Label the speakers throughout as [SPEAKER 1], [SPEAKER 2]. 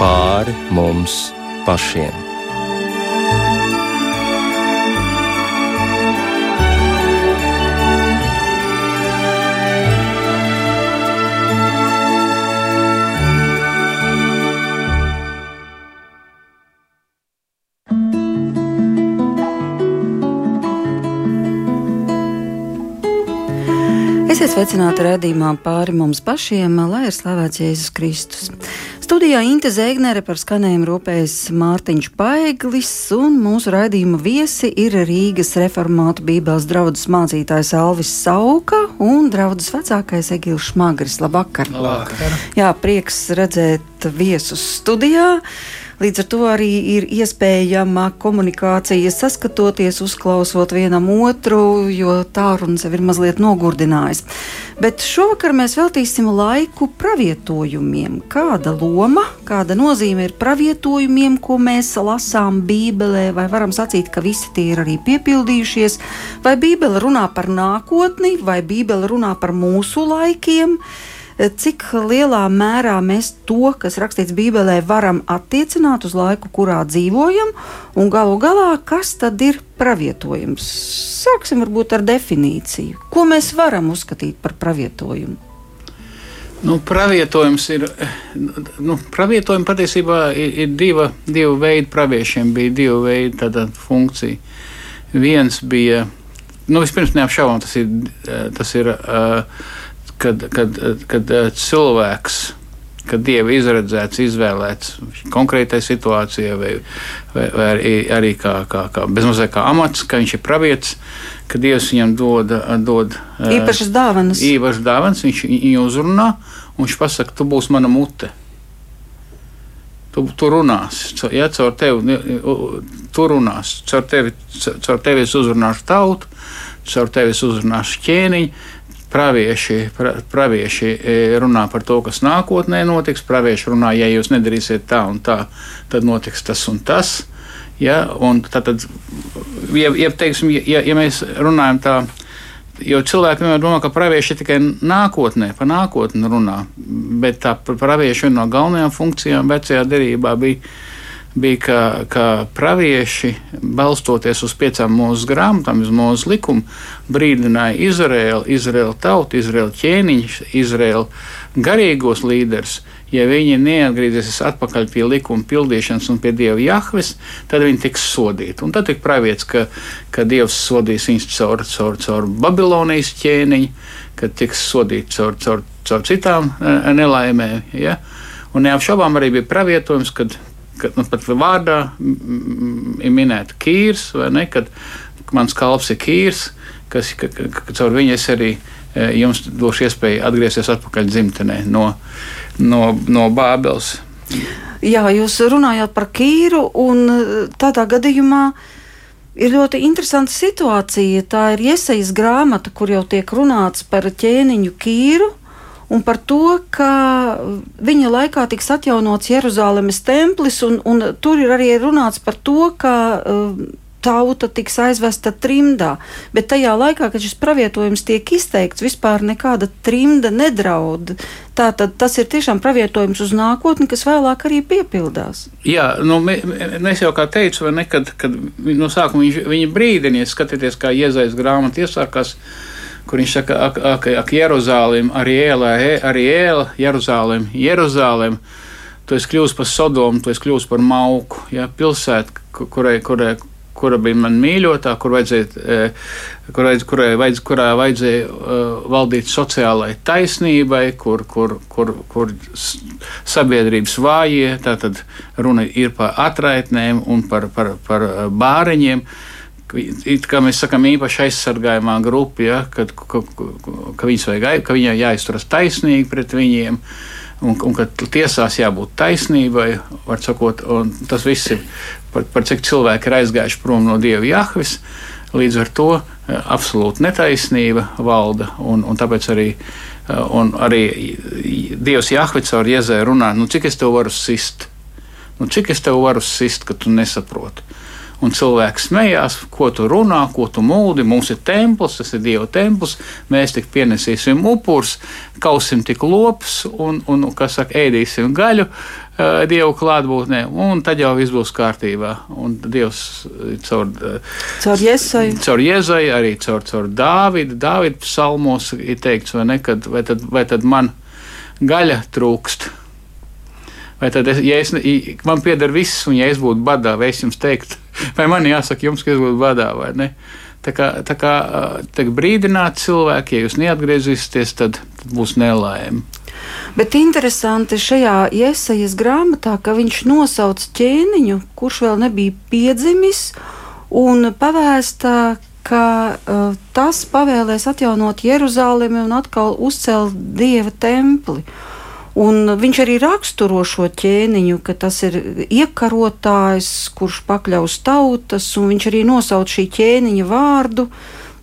[SPEAKER 1] pāri mums pašiem.
[SPEAKER 2] Esiet sveicināti redzējumā pāri mums pašiem, lai ir slavēts Jēzus Kristus. Studijā Inte Zēgnere par skanējumu rūpējas Mārtiņš Paeglis, un mūsu raidījuma viesi ir Rīgas reformātu bībeles draudzes mācītājs Alvis Sauka un draudzes vecākais Egils Šmagris. Labvakar!
[SPEAKER 3] Labvakar.
[SPEAKER 2] Jā, prieks redzēt viesus studijā. Līdz ar to arī ir iespējama komunikācija, saskatoties, uzklausot vienam otru, jo tālrunis jau ir mazliet nogurdinājis. Bet šovakar mēs veltīsim laiku pravietojumiem. Kāda loma, kāda nozīme ir pravietojumiem, ko mēs lasām Bībelē, vai varam sacīt, ka visi tie ir arī piepildījušies, vai Bībele runā par nākotni, vai Bībele runā par mūsu laikiem cik lielā mērā mēs to, kas rakstīts Bībelē, varam attiecināt uz laiku, kurā dzīvojam, un galu galā, kas tad ir pravietojums. Sāksim varbūt ar definīciju. Ko mēs varam uzskatīt par pravietojumu?
[SPEAKER 3] Nu, pravietojums ir. Nu, pravietojumi patiesībā ir, ir diva, divu veidu praviešiem. Bija divi veidi tāda funkcija. Viens bija, nu, vispirms neapšaubām, tas ir, tas ir uh, kad, kad, kad eh, cilvēks, kad dieva izredzēts, izvēlēts konkrētai situācijai, vai, vai, vai arī, arī kā, kā, kā bezmazliet kā amats, ka viņš ir pravietis, ka dievs viņam dod, dod
[SPEAKER 2] eh, īpašas dāvanas.
[SPEAKER 3] Īpašas dāvanas, viņš viņu uzrunā, un viņš pasaka, tu būsi mana mute. Tu, tu runāsi, ja caur tevi, tu runāsi, caur tevi, caur tevi es uzrunāšu tautu, caur tevi es uzrunāšu ķēniņu, pravieši, pra, pravieši e, runā par to, kas nākotnē notiks. Pravieši runā, ja jūs nedarīsiet tā un tā, tad notiks tas un tas. Ja, un tad, tad ja, ja, teiksim, ja, ja mēs runājam tā, jo cilvēki vienmēr domā, ka pravieši tikai nākotnē, pa nākotni runā, bet tā pravieši viena no galvenajām funkcijām vecajā derībā bija bija, ka, ka pravieši, balstoties uz piecām mūsu grāmatām, uz mūsu likumu, brīdināja Izraēlu, Izraēlu tautu, Izraēlu ķēniņus, Izraēlu garīgos līderus. Ja viņi neatgriezīsies atpakaļ pie likuma pildīšanas un pie dieva jahves, tad viņi tiks sodīti. Un tad ir pravietis, ka, ka dievs sodīs viņus caur, caur, caur Babilonijas ķēniņu, ka tiks sodīti caur, caur, caur citām eh, nelaimēm. Ja? Un neapšaubām arī bija pravietojums, kad ka nu, pat vārdā ir minēta kīrs, vai ne? Kad mans kalps ir kīrs, kas ka, ka, ka caur viņu es arī e, jums došu iespēju atgriezties atpakaļ dzimtenē no, no, no Bābeles.
[SPEAKER 2] Jā, jūs runājāt par kīru, un e, tādā gadījumā ir ļoti interesanta situācija. Tā ir iesaistīta grāmata, kur jau tiek runāts par ķēniņu kīru un par to, ka viņa laikā tiks atjaunots Jeruzalemes templis, un, un tur ir arī runāts par to, ka uh, tauta tiks aizvesta trimdā. Bet tajā laikā, kad šis pravietojums tiek izteikts, vispār nekāda trimda nedraud. Tātad tas ir tiešām pravietojums uz nākotni, kas vēlāk arī piepildās.
[SPEAKER 3] Jā, nu, mēs jau kā teicu, vai ne, kad, no sākuma viņš, viņa brīdinies, skatieties, kā iezaisa grāmata iesākās kur viņš saka, ak, ak, ak Jeruzālim, arī ēlē, arī ēlē, Jeruzālim, Jeruzālim. Tu esi kļuvis par Sodomu, tu esi kļuvis par Mauku, ja, pilsētu, kurai, kurai, kura bija man mīļotā, kur vajadzēja, kurai, kurai vajadz, kurā vajadzēja uh, valdīt sociālai taisnībai, kur, kur, kur, kur sabiedrības vājie, tātad runa ir par atraitnēm un par, par, par bāriņiem. It kā mēs sakām, īpaši aizsargājumā grupa, ja, kad, ka, ka, vajag, ka viņai jāizturas taisnīgi pret viņiem. Un, un ka tiesās jābūt taisnībai, var sakot, tas viss ir par, par cik cilvēki ir aizgājuši prom no dieva jahvis. Līdz ar to eh, absolūti netaisnība valda, un, un tāpēc arī, eh, un arī Dievs Jahvits ar Jēzē runā, nu cik es tev varu sist, nu cik es tev varu sist, ka tu nesaproti un cilvēks smējās, ko tu runā, ko tu mūdi. Mums ir templis, tas ir Dieva templis, mēs tik pienesīsim upurus, kausim tik lopus un, un kas saka, ēdīsim gaļu, Dievu klātbūtnē, un tad jau viss būs kārtībā. Un Dievs caur,
[SPEAKER 2] caur Jēzai,
[SPEAKER 3] caur Jēzai arī caur, caur Dāvidu. Dāvidu psalmos ir teikts, vai, ne, kad, vai, tad, vai tad man gaļa trūkst. Vai tad, es, ja es, man pieder viss, un ja es būtu badā, vai es jums teiktu, vai man jāsaka jums, ka es būtu badā vai ne? Tā kā, tā kā tiek brīdināti cilvēki, ja jūs neatgriezīsieties, tad, tad būs nelaime.
[SPEAKER 2] Bet interesanti šajā iesaistas grāmatā, ka viņš nosauc ķēniņu, kurš vēl nebija piedzimis, un pavēsta, ka uh, tas pavēlēs atjaunot Jeruzalemi un atkal uzcelt dieva templi. Un viņš arī raksturo šo ķēniņu, ka tas ir iekarotājs, kurš pakļaus tautas, un viņš arī nosauc šī ķēniņa vārdu.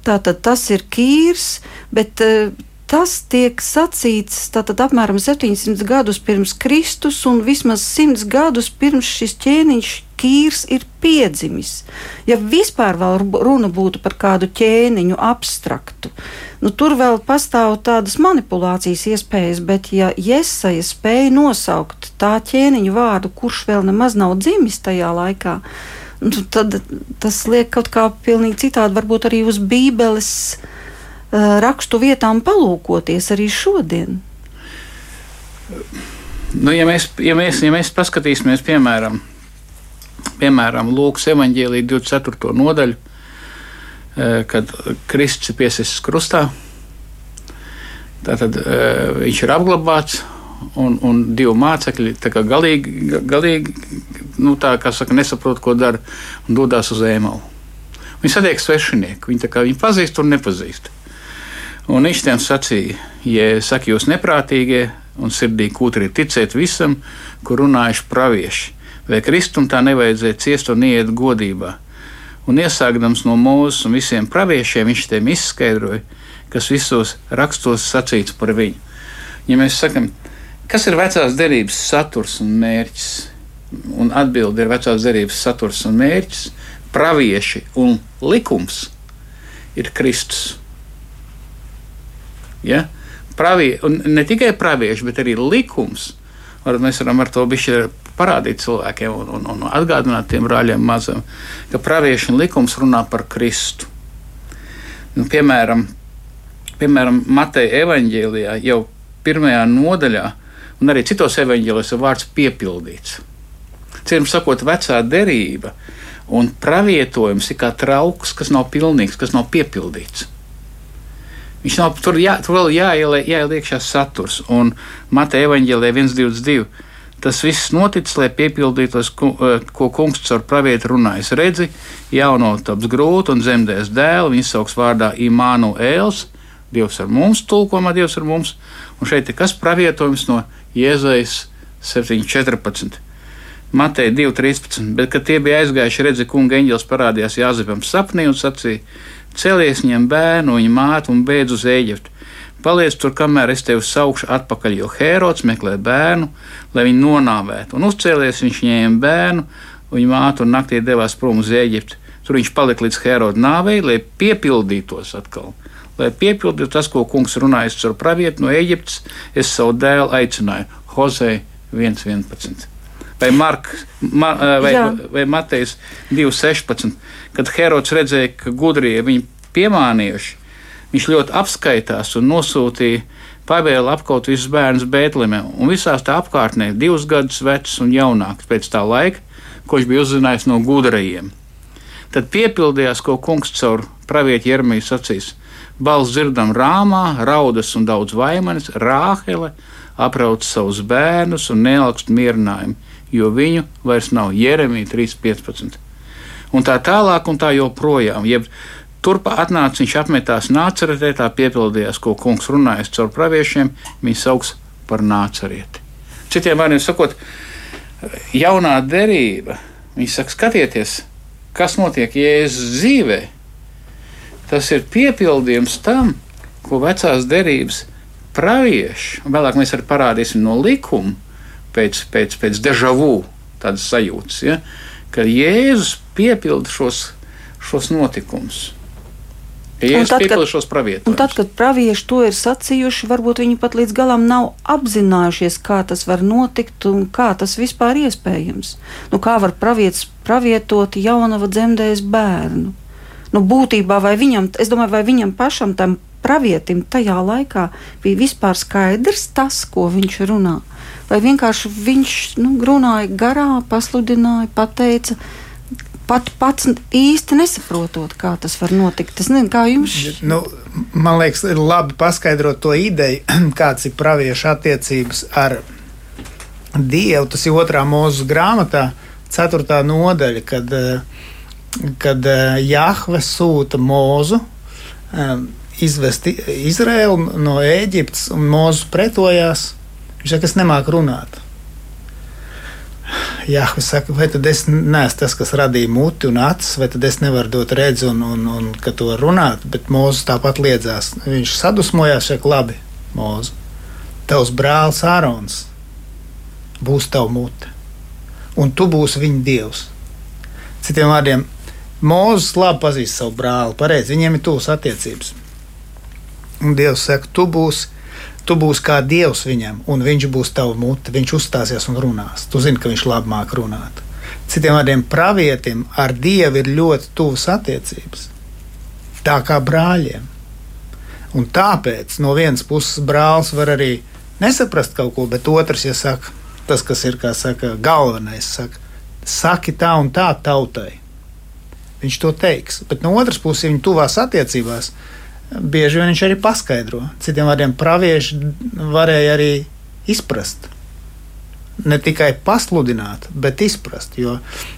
[SPEAKER 2] Tātad tas ir kīrs, bet uh, tas tiek sacīts tātad apmēram 700 gadus pirms Kristus un vismaz 100 gadus pirms šis ķēniņš Kīrs ir piedzimis. Ja vispār runa būtu par kādu ķēniņu abstraktu, nu, tur vēl pastāv tādas manipulācijas iespējas, bet ja Jesaja spēja nosaukt tā ķēniņa vārdu, kurš vēl nemaz nav dzimis tajā laikā, nu, tad tas liek kaut kā pilnīgi citādi, varbūt arī uz Bībeles Eh, rakstu vietām palūkoties arī šodien?
[SPEAKER 3] Nu, ja, mēs, ja, mēs, ja mēs paskatīsimies, piemēram, piemēram Lūkas evanģēlīja 24. nodaļu, eh, kad Kristus ir piesists krustā, tad eh, viņš ir apglabāts. Un, un divi mācekļi galīgi, galīgi nu, tā, saka, nesaprot, ko dara, un dodas uz ēmalu. Viņi satiek svešinieku. Viņi, kā, viņi pazīst un nepazīst. Un viņš tiem sacīja, ja saka, jūs neprātīgie un sirdī kūtri ticēt visam, kur runājuši pravieši, vai Kristum tā nevajadzēja ciest un iet godībā. Un iesākdams no mūzes un visiem praviešiem, viņš tiem izskaidroja, kas visos rakstos sacīts par viņu. Ja mēs sakam, kas ir vecās derības saturs un mērķis, un atbildi ir vecās derības saturs un mērķis, pravieši un likums ir Kristus. Ja? Pravie, ne tikai pravieši, bet arī likums. Var, mēs varam ar to parādīt cilvēkiem un, un, un atgādināt tiem brāļiem mazam, ka pravieši un likums runā par Kristu. Nu, piemēram, piemēram Mateja evanģēlijā jau pirmajā nodaļā, un arī citos evanģēlijos ir vārds piepildīts. Citiem sakot, vecā derība un pravietojums ir kā trauks, kas nav pilnīgs, kas nav piepildīts. Viņš nav tur, jā, tur vēl jāieliek, iekšā saturs. Un Mateja evanģēlē 1,22. Tas viss noticis, lai piepildītos, eh, ko kungs caur pravietu runājis. Redzi, jauno taps grūti un zemdēs dēlu, viņš sauks vārdā Imānuēls, Dievs ar mums, tulkojumā Dievs ar mums. Un šeit ir kas pravietojums no Jēzus 7,14. Mateja 2,13. Bet, kad tie bija aizgājuši, redzi, kunga eņģēlis parādījās Jāzepam sapnī un sacīja: Celies, ņem bērnu, viņa mātu un beidz uz Eģiptu. Paliec tur, kamēr es tevi saukšu atpakaļ, jo Hērods meklē bērnu, lai viņu nonāvētu. Un uzcēlies viņš ņēma bērnu, viņa mātu un naktī devās prom uz Eģiptu. Tur viņš palika līdz Hēroda nāvei, lai piepildītos atkal. Lai piepildītu tas, ko kungs runājas ar pravietu no Eģiptes, es savu dēlu aicināju Hozei 1.11 vai, Mark, ma, vai, Jā. vai Matejs 2.16, kad Herods redzēja, ka gudrie viņu piemānījuši, viņš ļoti apskaitās un nosūtīja pavēlu apkaut visus bērnus Bēltlemē un visās tā apkārtnē, divus gadus vecs un jaunāks pēc tā laika, ko viņš bija uzzinājis no gudrajiem. Tad piepildījās, ko kungs caur pravietu Jeremiju sacīs. Balsts dzirdam rāmā, raudas un daudz vaimanis, rāhele aprauc savus bērnus un neaugst mierinājumu jo viņu vairs nav Jeremija 3.15. Un tā tālāk, un tā joprojām. Jeb, Turpā atnāca viņš apmetās nācaretē, tā piepildījās, ko kungs runājas caur praviešiem, viņš sauc par nācarieti. Citiem vārdiem sakot, jaunā derība, viņš saka, skatieties, kas notiek Jēzus dzīvē. Tas ir piepildījums tam, ko vecās derības pravieši, un vēlāk mēs arī parādīsim no likuma, pēc, pēc, pēc dežavu tādas sajūtas, ja, ka Jēzus piepilda šos, šos notikumus. Ja
[SPEAKER 2] Un tad, kad-. Un tad, kad pravieši to ir sacījuši, varbūt viņi pat līdz galam nav apzinājušies, kā tas var notikt un kā tas vispār iespējams. Nu, kā var pravietis pravietot jaunava dzemdējis bērnu? Nu, būtībā, vai viņam, es domāju, vai viņam pašam tam pravietim tajā laikā bija vispār skaidrs tas, ko viņš runā? Vai vienkārši viņš nu, runāja garā, pasludināja, pateica, pat pats īsti nesaprotot, kā tas var notikt? Es nezinu, kā jums
[SPEAKER 4] Nu, man liekas, ir labi paskaidrot to ideju, kādas ir praviešu attiecības ar Dievu. Tas ir otrā mūža grāmatā, ceturtā nodaļa, kad, eh, kad eh, Jahve sūta mūzu izvest Izraēlu no Ēģiptes, un mūzis pretojās. Viņš saka, es nemāku runāt. Jahve saka, vai tad es neesmu tas, kas radīja muti un acis, vai tad es nevaru dot redzi un, un, un ka to runāt, bet Mūzes tāpat liedzās. Viņš sadusmojās, saka, labi, Mūze, tavs brālis Ārons būs tava mute, un tu būsi viņa dievs. Citiem vārdiem, Mūzes labi pazīst savu brāli, pareizi, viņiem ir tūs attiecības. Un Dievs saka, tu būsi tu būsi kā dievs viņam, un viņš būs tavs mute. Viņš uzstāsies un runās. Tu zini, ka viņš labi māk runāt. Citiem vārdiem, pravietim ar dievu ir ļoti tuvas attiecības. Tā kā brāļiem. Un tāpēc no vienas puses brālis var arī nesaprast kaut ko, bet otrs, ja saka, tas, kas ir saka, galvenais, saka, saki tā un tā tautai. Viņš to teiks. Bet no otras puses, viņa tuvās attiecībās bieži vien viņš arī paskaidro. Citiem vārdiem, pravieši varēja arī izprast. Ne tikai pasludināt, bet izprast. Jo,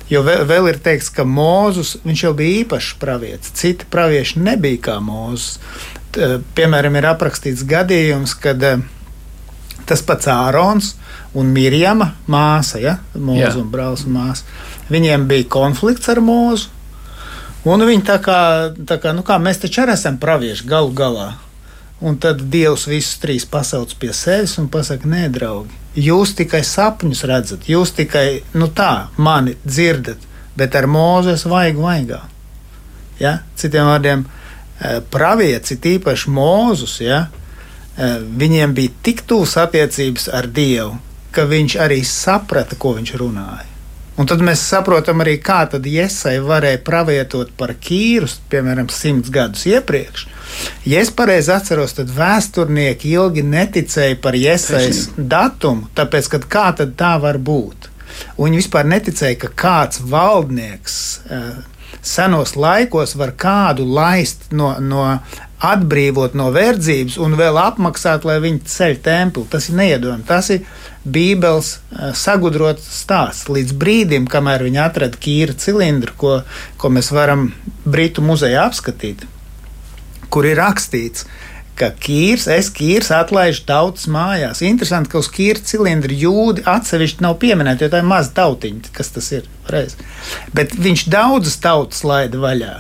[SPEAKER 4] jo vēl, ir teikts, ka Mozus jau bija īpašs pravietis. Citi pravieši nebija kā Mozus. Piemēram, ir aprakstīts gadījums, kad eh, tas pats Ārons un Mirjama māsa, ja. Mozus un brālis un māsa, viņiem bija konflikts ar Mozu. Un viņi tā kā, tā kā, nu kā mēs taču arī esam pravieši galu galā. Un tad Dievs visus trīs pasauc pie sevis un pasakā, nē, draugi, jūs tikai sapņus redzat, jūs tikai nu tā, mani dzirdat, bet ar mūzes vajag vaigā. Ja? Citiem vārdiem, eh, pravietis, tīpaši mūzus, ja? eh, viņiem bija tik tuvas attiecības ar Dievu, ka viņš arī saprata, ko viņš runāja. Un tad mēs saprotam arī, kā tad Iesai varēja pravietot par Kīru, piemēram, simts gadus iepriekš. Ja es pareizi atceros, tad vēsturnieki ilgi neticēja par Iesais datumu, tāpēc, ka kā tad tā var būt? Un viņi vispār neticēja, ka kāds valdnieks eh, senos laikos var kādu laist no, no atbrīvot no verdzības un vēl apmaksāt, lai viņi ceļ templi. Tas ir neiedomājami. Tas ir Bībeles eh, sagudrots stāsts. Līdz brīdim, kamēr viņi atrada kīra cilindru, ko, ko mēs varam Britu muzejā apskatīt, kur ir rakstīts, ka kīrs, es kīrs atlaižu tautas mājās. Interesanti, ka uz kīra cilindra jūdi atsevišķi nav pieminēti, jo tā ir maza tautiņa, kas tas ir. Reiz. Bet viņš daudzas tautas laida vaļā.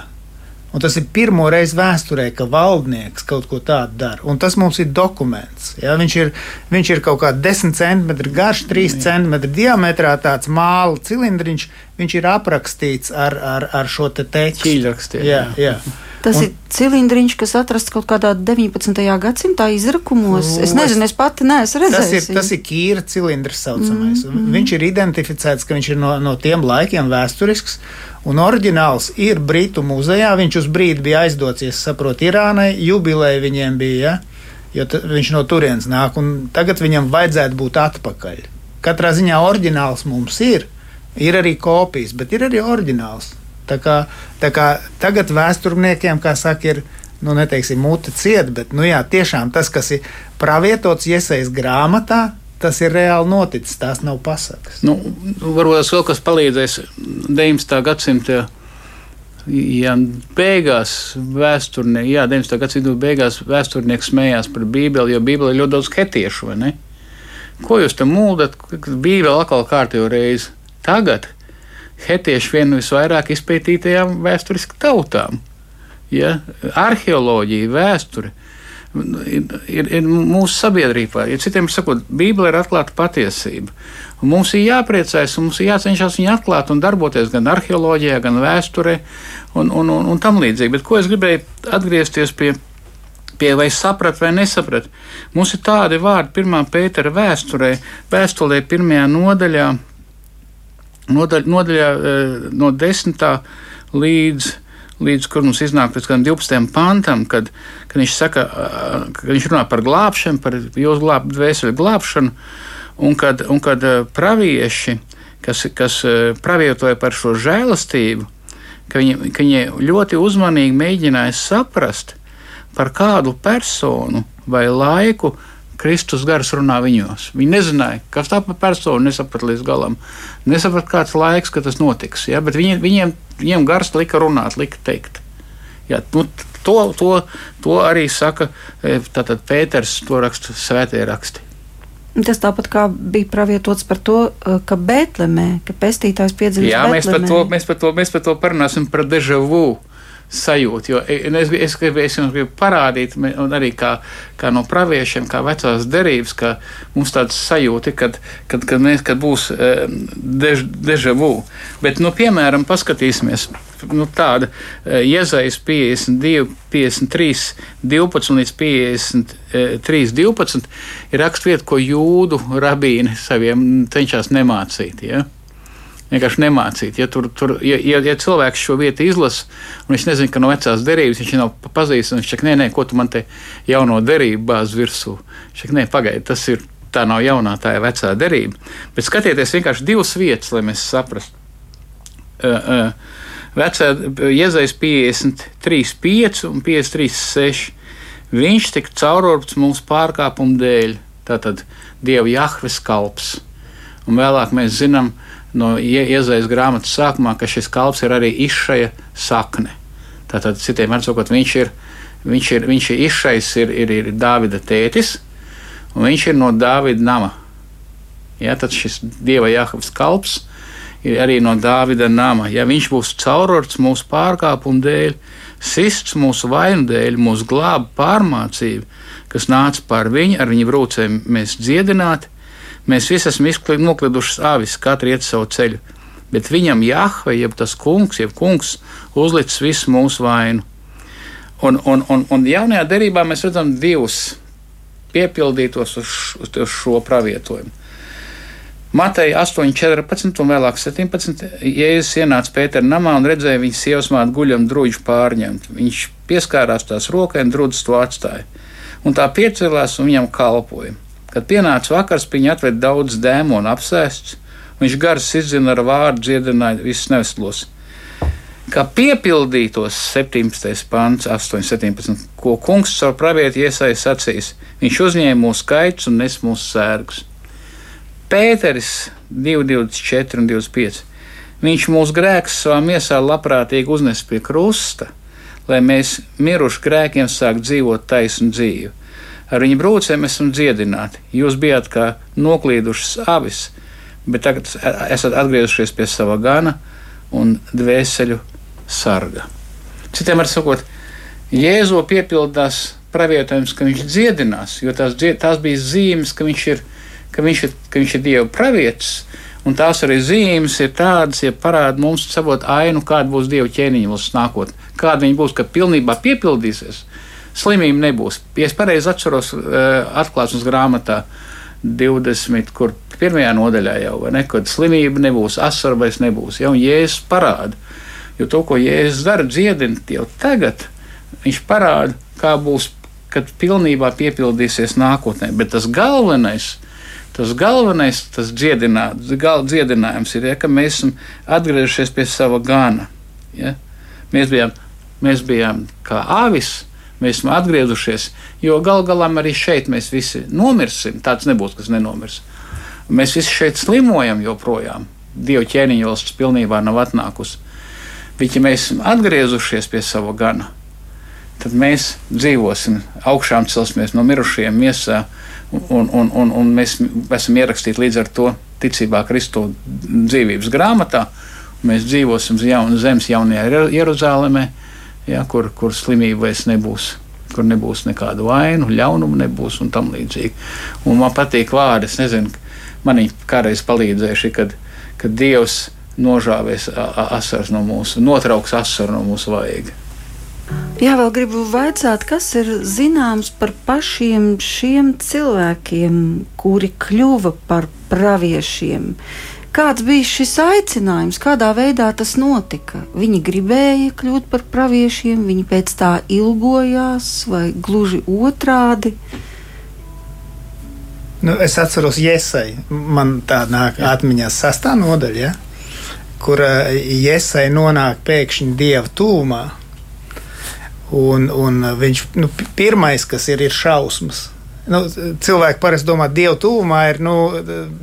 [SPEAKER 4] Un tas ir pirmo reizi vēsturē, ka valdnieks kaut ko tādu dara. Un tas mums ir dokuments. Ja? Viņš, ir, viņš ir kaut kāds 10 centimetri garš, 3 centimetri diametrā, tāds māla cilindriņš. Viņš ir aprakstīts ar, ar, ar šo te tekstu.
[SPEAKER 3] Ķīļrakstiem,
[SPEAKER 4] Jā, jā.
[SPEAKER 2] Tas
[SPEAKER 4] Un-
[SPEAKER 2] ir cilindriņš, kas atrasts kaut kādā 19. gadsimta izrakumos. Es
[SPEAKER 4] Nu,
[SPEAKER 2] nezinu, es pati neesmu
[SPEAKER 4] Tas
[SPEAKER 2] redzējis.
[SPEAKER 4] ir, tas ir kīra cilindrs, saucamais. Mm, mm. Viņš ir identificēts, ka viņš ir no, no tiem laikiem vēsturisks. Un oriģināls ir Britu muzejā. Viņš uz brīdi bija aizdots, ja es saprotu, Irānai. Jubileja viņiem bija, ja? jo viņš no turienes nāk. Tagad viņam vajadzētu būt atpakaļ. Katrā ziņā oriģināls mums ir. Ir arī kopijas, bet ir arī oriģināls. Tā kā, tā kā tagad vēsturniekiem, kā saka, ir nu, neteiksim, mute cieta, bet nu, jā, tiešām tas, kas ir pravietots iesaistīts grāmatā, tas ir reāli noticis. Tās nav pasakas.
[SPEAKER 3] Nu, varbūt tas vēl kas palīdzēs 19. gadsimta. Ja beigās vēsturnieki, jā, 19. gadsimta beigās vēsturnieki smējās par Bībeli, jo Bībelē ir ļoti daudz hetiešu, vai ne? Ko jūs tam mūldat? Bībele atkal kārtējo reizi. Tagad hetieši viena no visvairāk izpētītajām vēsturiski tautām. Ja? Arheoloģija, vēsture. Ir, ir, ir mūsu sabiedrībā. Ja citiem sakot, Bībele ir atklāta patiesība. Un mums ir jāpriecājas, un mums ir jācenšas viņu atklāt un darboties gan arheoloģijā, gan vēsturē un, un, un, un tam līdzīgi. Bet ko es gribēju atgriezties pie? Pie vai saprat, vai nesaprat. Mums ir tādi vārdi, pirmā pētera vēsturē, vēstulē, pirmajā nodaļā, nodaļ, nodaļā eh, no desmitā līdz līdz kur mums iznāk pēc 12. pantam, kad, kad viņš saka, ka viņš runā par glābšanu, par jūsu glāb, dvēseli glābšanu, un kad, un kad pravieši, kas, kas pravietoja par šo žēlastību, ka viņi, ka viņi ļoti uzmanīgi mēģināja saprast, par kādu personu vai laiku Kristus gars runā viņos. Viņi nezināja, kas tā par personu, nesaprata līdz galam. Nesaprata, kāds laiks, kad tas notiks. Ja? Bet viņi, viņiem, viņiem gars lika runāt, lika teikt. Ja, nu, to, to, to arī saka e, Pēters, to raksta svētie raksti.
[SPEAKER 2] Tas tāpat kā bija pravietots par to, e, ka Bēltlemē, ka pestītājs piedzīvoja.
[SPEAKER 3] Jā, mēs par, to, mēs, par to, mēs par to parunāsim par deja vu sajūta. Jo es, es, gribu, es jums gribu parādīt, un arī kā, kā no praviešiem, kā vecās derības, ka mums tāds sajūta, kad, kad, kad, mēs, kad būs uh, dež, deja vu. Bet, nu, piemēram, paskatīsimies. Nu, tāda iezaisa 52, 53, 12 līdz 53, 12 ir raksturvieta, ko jūdu rabīni saviem cenšas nemācīt. Ja? Vienkārši nemācīt. Ja, tur, tur, ja, ja, ja cilvēks šo vietu izlasa, un viņš nezina, ka no vecās derības viņš nav pazīstams, viņš saka, nē, nē, ko tu man te jauno derību bāzi virsū. Viņš saka, nē, pagaidi, tas ir. Tā nav jaunā, tā ir vecā derība. Bet skatieties vienkārši divas vietas, lai mēs saprastu. Uh, uh, vecā iezaisa 53, 5 un 53, 6. Viņš tika caurorps mūsu pārkāpumu dēļ. Tātad Dieva Jahves kalps. Un vēlāk mēs zinām, ka no iezaisa grāmatas sākumā, ka šis kalps ir arī izšaja sakne. Tātad, citiem vārdiem viņš ir, viņš ir, viņš ir izšais, ir, ir, ir Dāvida tētis, un viņš ir no Dāvida nama. Ja, tad šis dieva Jāhavs kalps ir arī no Dāvida nama. Ja viņš būs caurorts mūsu pārkāpumu dēļ, sists mūsu vainu dēļ, mūsu glāba pārmācība, kas nāca pār viņu, ar viņa brūcēm mēs dziedināti, Mēs visi esam nokliduši avis, katrs iet savu ceļu, bet viņam Jahve, jeb tas kungs, jeb kungs, uzlicis visu mūsu vainu. Un, un, un, un jaunajā derībā mēs redzam divus piepildītos uz, uz šo pravietojumu. Mateja 8, 14 un vēlāk 17. Jēzus ienāca Pētera namā un redzēja viņa sievas mātu guļam drūģu pārņemt. Viņš pieskārās tās rokai un drūdzes to atstāja. Un tā piecēlās un viņam kalpoja. Kad pienāca vakars, viņa atveda daudz dēmonu apsēsts, viņš gars izdzina ar vārdu, dziedināja visus neveslos. Kā piepildītos 17. pants, 8,17, ko kungs caur pravieti iesaistīs acīs, viņš uzņēma mūsu skaits un nes mūsu sērgus. Pēteris 2,24 un 25. Viņš mūsu grēkus savā miesā labprātīgi uznes pie krusta, lai mēs miruši grēkiem sāktu dzīvot taisnu dzīvi ar viņa brūcēm esam dziedināti. Jūs bijāt kā noklīdušas avis, bet tagad esat atgriezušies pie sava gana un dvēseļu sarga. Citiem var sakot, Jēzo piepildās pravietojums, ka viņš dziedinās, jo tās, tās bija zīmes, ka viņš ir, ka viņš ir, ka viņš ir Dieva pravietis. Un tās arī zīmes ir tādas, ja parāda mums savot ainu, kāda būs Dieva ķēniņa valsts nākotnē, kāda viņa būs, ka pilnībā piepildīsies slimība nebūs. Ja es pareizi atceros, eh, atklāsmes grāmatā 20, kur pirmajā nodaļā jau ne, kad slimība nebūs, asaru vairs nebūs. Ja, un Jēzus parāda, jo to, ko Jēzus dara, dziedina jau tagad, viņš parāda, kā būs, kad pilnībā piepildīsies nākotnē. Bet tas galvenais, tas galvenais, tas dziedinā, gal, dziedinājums ir, ja, ka mēs esam atgriezušies pie sava gana. Ja. Mēs bijām, mēs bijām kā avis, mēs esam atgriezušies, jo gal galā arī šeit mēs visi nomirsim. Tāds nebūs, kas nenomirs. Mēs visi šeit slimojam joprojām. Dieva ķēniņa valsts pilnībā nav atnākusi. Bet, ja mēs esam atgriezušies pie sava gana, tad mēs dzīvosim, augšām celsimies no mirušajiem miesā, un, un, un, un mēs esam ierakstīti līdz ar to ticībā Kristu dzīvības grāmatā. Mēs dzīvosim uz jaunas zemes, jaunajā Jeruzalemē ja, kur, kur slimība vairs nebūs kur nebūs nekādu vainu, ļaunumu nebūs un tam līdzīgi. Un man patīk vārdi, es nezinu, man viņi kādreiz palīdzējuši, kad, kad Dievs nožāvēs asaras no mūsu, notrauks asaru no mūsu vajag.
[SPEAKER 2] Jā, vēl gribu vaicāt, kas ir zināms par pašiem šiem cilvēkiem, kuri kļuva par praviešiem. Kāds bija šis aicinājums, kādā veidā tas notika? Viņi gribēja kļūt par praviešiem, viņi pēc tā ilgojās, vai gluži otrādi?
[SPEAKER 4] Nu, es atceros, Iesai, man tā nāk atmiņā sastā nodaļa, ja? kur Iesai nonāk pēkšņi dieva tūmā Un, un viņš nu, pirmais, kas ir, ir šausmas. Nu, cilvēki parasti domā, ka Dieva tuvumā ir. Nu,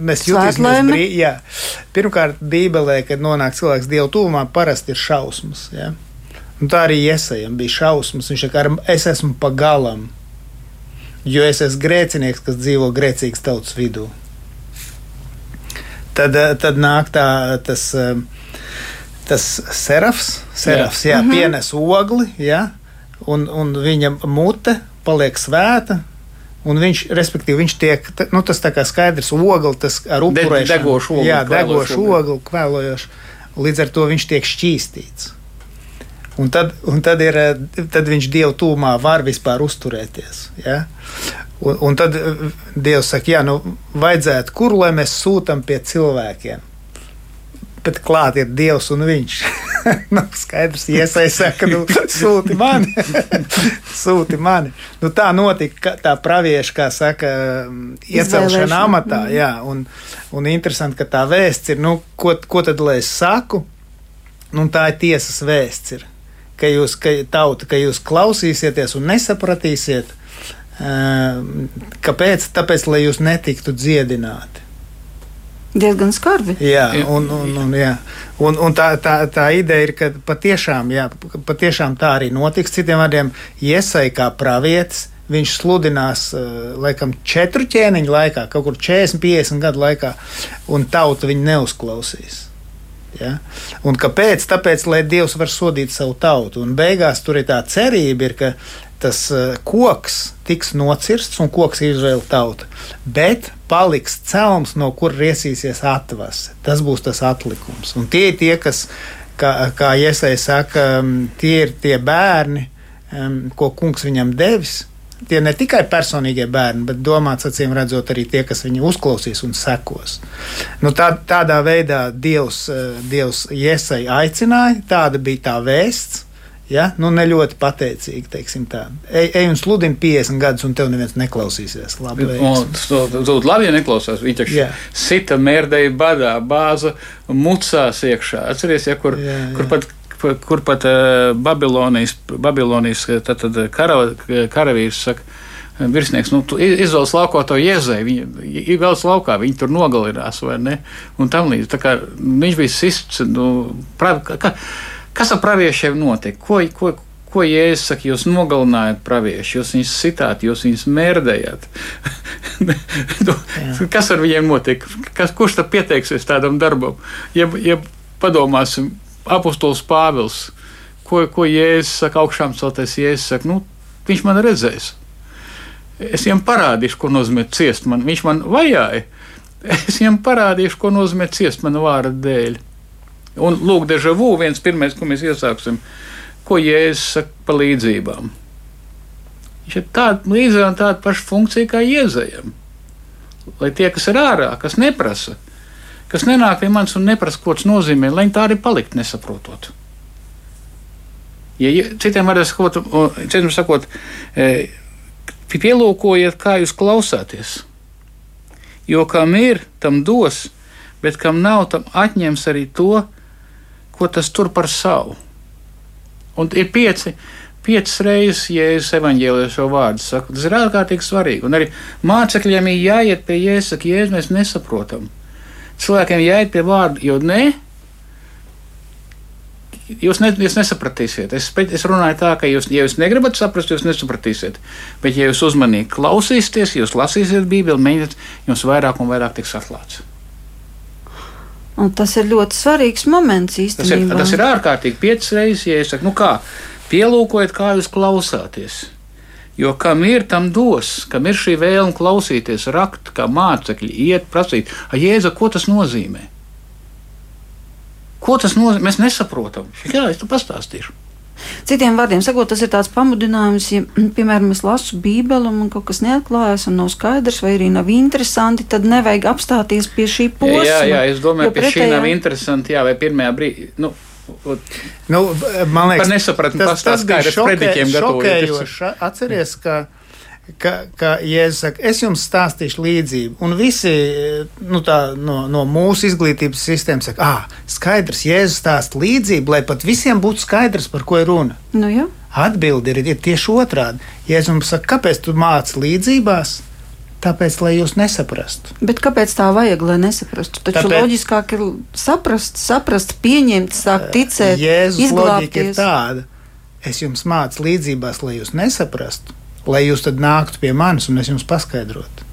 [SPEAKER 4] mēs jutāmies brīvi. Pirmkārt, Bībelē, kad nonāk cilvēks Dieva tuvumā, parasti ir šausmas. Ja? Un tā arī iesējam bija šausmas. Viņš saka, es esmu pa galam, jo es esmu grēcinieks, kas dzīvo grēcīgas tautas vidū. Tad, tad nāk tā, tas, tas serafs, serafs jā. Jā, -hmm. pienes ogli. Jā un, un viņa mute paliek svēta. Un viņš, respektīvi, viņš tiek, nu, tas tā kā skaidrs, ogli, tas ar upurēšanu.
[SPEAKER 3] De, degošu ogli.
[SPEAKER 4] Jā, degošu ogli, kvēlojoši. Līdz ar to viņš tiek šķīstīts. Un tad, un tad, ir, tad viņš Dievu tūmā var vispār uzturēties. Ja? Un, un tad Dievs saka, jā, nu, vajadzētu, kur lai mēs sūtām pie cilvēkiem bet klāt ir Dievs un Viņš. nu, skaidrs, iesaistās, ka nu, sūti mani. sūti mani. Nu, tā notika, tā pravieša, kā saka, iecelšana amatā. Mm. Jā, un, un interesanti, ka tā vēsts ir, nu, ko, ko tad lai es saku? Nu, tā ir tiesas vēsts. Ir, ka jūs, ka tauta, ka jūs klausīsieties un nesapratīsiet, kāpēc? Tāpēc, lai jūs netiktu dziedināti.
[SPEAKER 2] Diezgan skarbi.
[SPEAKER 4] Jā, un, un, un, jā. un, un tā, tā, tā ideja ir, ka patiešām, jā, patiešām tā arī notiks. Citiem vārdiem, iesai kā pravietis, viņš sludinās uh, laikam četru ķēniņu laikā, kaut kur 40, 50 gadu laikā, un tauta viņu neuzklausīs. Ja? Un kāpēc? Tāpēc, lai Dievs var sodīt savu tautu. Un beigās tur ir tā cerība, ir, ka tas uh, koks tiks nocirsts un koks Izraēla tauta. Bet paliks celms, no kur riesīsies atvase. Tas būs tas atlikums. Un tie ir tie, kas, kā, kā Iesai saka, um, tie ir tie bērni, um, ko kungs viņam devis. Tie ne tikai personīgie bērni, bet domāts, acīm redzot, arī tie, kas viņu uzklausīs un sekos. Nu, tā, tādā veidā Dievs, uh, Dievs Iesai aicināja, tāda bija tā vēsts. Ja? Nu, ne ļoti pateicīgi, teiksim tā. Ej, ej un sludini 50 gadus, un tev neviens neklausīsies. Labi,
[SPEAKER 3] Tur labi, ja neklausās. Viņš taču sita mērdēja badā, bāza mucās iekšā. Atceries, ja, kur, jā, jā. kur pat kur pat uh, Babilonijas, Babilonijas tad, tad kara, karavīrs saka, virsnieks, nu, izvēlas laukā to jēzai, viņa gals laukā, viņi tur nogalinās vai ne, un tam līdz. Tā kā viņš bija sists, nu, prav, ka, ka, Kas ar praviešiem notika? Ko, ko, ko Jēzus saka, jūs nogalinājāt praviešu, jūs viņus sitāt, jūs viņus mērdējāt. Kas ar viņiem notika? Kas, kurš tad pieteiksies tādam darbam? Ja, ja padomāsim, apustulis Pāvils, ko, ko Jēzus saka, augšām celtais Jēzus saka, nu, viņš man redzēs. Es viņam parādīšu, ko nozīmē ciest man. Viņš man vajāja. Es viņam parādīšu, ko nozīmē ciest man vārda dēļ. Un lūk, deja vu, viens pirmais, ko mēs iesāksim, ko Jēzus saka par līdzībām. Viņš ir tāda līdzīga un tāda paša funkcija kā Jēzajam. Lai tie, kas ir ārā, kas neprasa, kas nenāk pie manis un neprasa, ko tas nozīmē, lai viņi tā arī palikt nesaprotot. Ja, citiem vārdiem sakot, citiem sakot e, pielūkojiet, kā jūs klausāties. Jo kam ir, tam dos, bet kam nav, tam atņems arī to, ko tas tur par savu. Un ir pieci, piecas reizes, ja es evanģēlēju šo vārdu saku, tas ir ārkārtīgi svarīgi. Un arī mācekļiem ir jāiet pie jēzus, saka, jēzus mēs nesaprotam. Cilvēkiem jāiet pie vārdu, jo ne. Jūs, ne, jūs nesapratīsiet. Es, es runāju tā, ka jūs, ja jūs negribat saprast, jūs nesapratīsiet. Bet, ja jūs uzmanīgi klausīsieties, jūs lasīsiet Bībeli, mēģiniet, jums vairāk un vairāk tiks atklāts.
[SPEAKER 2] Un tas ir ļoti svarīgs moments īstenībā.
[SPEAKER 3] Tas ir, tas ir ārkārtīgi piecas reizes, ja es saku, nu kā, pielūkojiet, kā jūs klausāties. Jo kam ir, tam dos, kam ir šī vēlme klausīties, rakt, kā mācekļi, iet, prasīt, Jēzu, ko tas nozīmē? Ko tas nozīmē? Mēs nesaprotam. Jā, es tu pastāstīšu.
[SPEAKER 2] Citiem vārdiem sakot, tas ir tāds pamudinājums, ja, piemēram, es lasu Bībeli un man kaut kas neatklājas un nav skaidrs, vai arī nav interesanti, tad nevajag apstāties pie šī posma.
[SPEAKER 3] Jā, jā, es domāju, pie šī
[SPEAKER 2] pretējā-
[SPEAKER 3] nav interesanti, jā, vai pirmajā brīdī. Nu,
[SPEAKER 4] Nu, man liekas, tas, tas bija šokē, šokējoši. Atceries, ka, ka, ka Jēzus saka, es jums stāstīšu līdzību. Un visi nu, tā, no, no mūsu izglītības sistēmas saka, ah, skaidrs, Jēzus stāsta līdzību, lai pat visiem būtu skaidrs, par ko ir runa.
[SPEAKER 2] Nu, jā.
[SPEAKER 4] Atbilde ir, ir tieši otrādi. Jēzus mums saka, kāpēc tu māci līdzībās? Tāpēc, lai jūs nesaprastu.
[SPEAKER 2] Bet kāpēc tā vajag, lai nesaprastu? Taču
[SPEAKER 4] Tāpēc-
[SPEAKER 2] loģiskāk ir saprast, saprast, pieņemt, sākt ticēt,
[SPEAKER 4] Jēzus loģika ir
[SPEAKER 2] izglābties.
[SPEAKER 4] tāda, es jums mācu līdzībās, lai jūs nesaprastu, lai jūs tad nāktu pie manis un es jums paskaidrotu.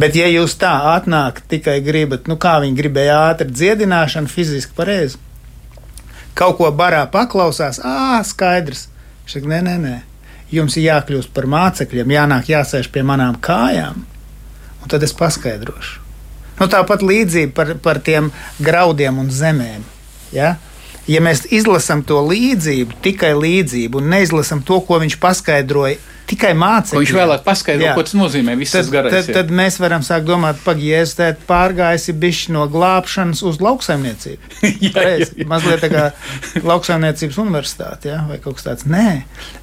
[SPEAKER 4] Bet, ja jūs tā atnākat, tikai gribat, nu kā viņi gribēja ātri dziedināšanu, fiziski pareizi, kaut ko barā paklausās, ah, skaidrs. Viņš saka, nē, nē, nē, jums ir jākļūst par mācekļiem, jānāk jāsēž pie manām kājām, un tad es paskaidrošu. Nu, tāpat līdzība par, par tiem graudiem un zemēm. Ja? Ja mēs izlasām to līdzību, tikai līdzību, un neizlasām to, ko viņš paskaidroja, tikai mācīja.
[SPEAKER 3] Viņš vēlāk paskaidro, ko tas nozīmē.
[SPEAKER 4] Tad,
[SPEAKER 3] garais.
[SPEAKER 4] tad,
[SPEAKER 3] jā.
[SPEAKER 4] tad mēs varam sākt domāt, pagaidi, tēt pārgājusi bišķi no glābšanas uz lauksaimniecību.
[SPEAKER 3] Jā, jā,
[SPEAKER 4] Pareizi,
[SPEAKER 3] jā.
[SPEAKER 4] Mazliet tā kā lauksaimniecības universitāte ja? vai kaut kas tāds. Nē,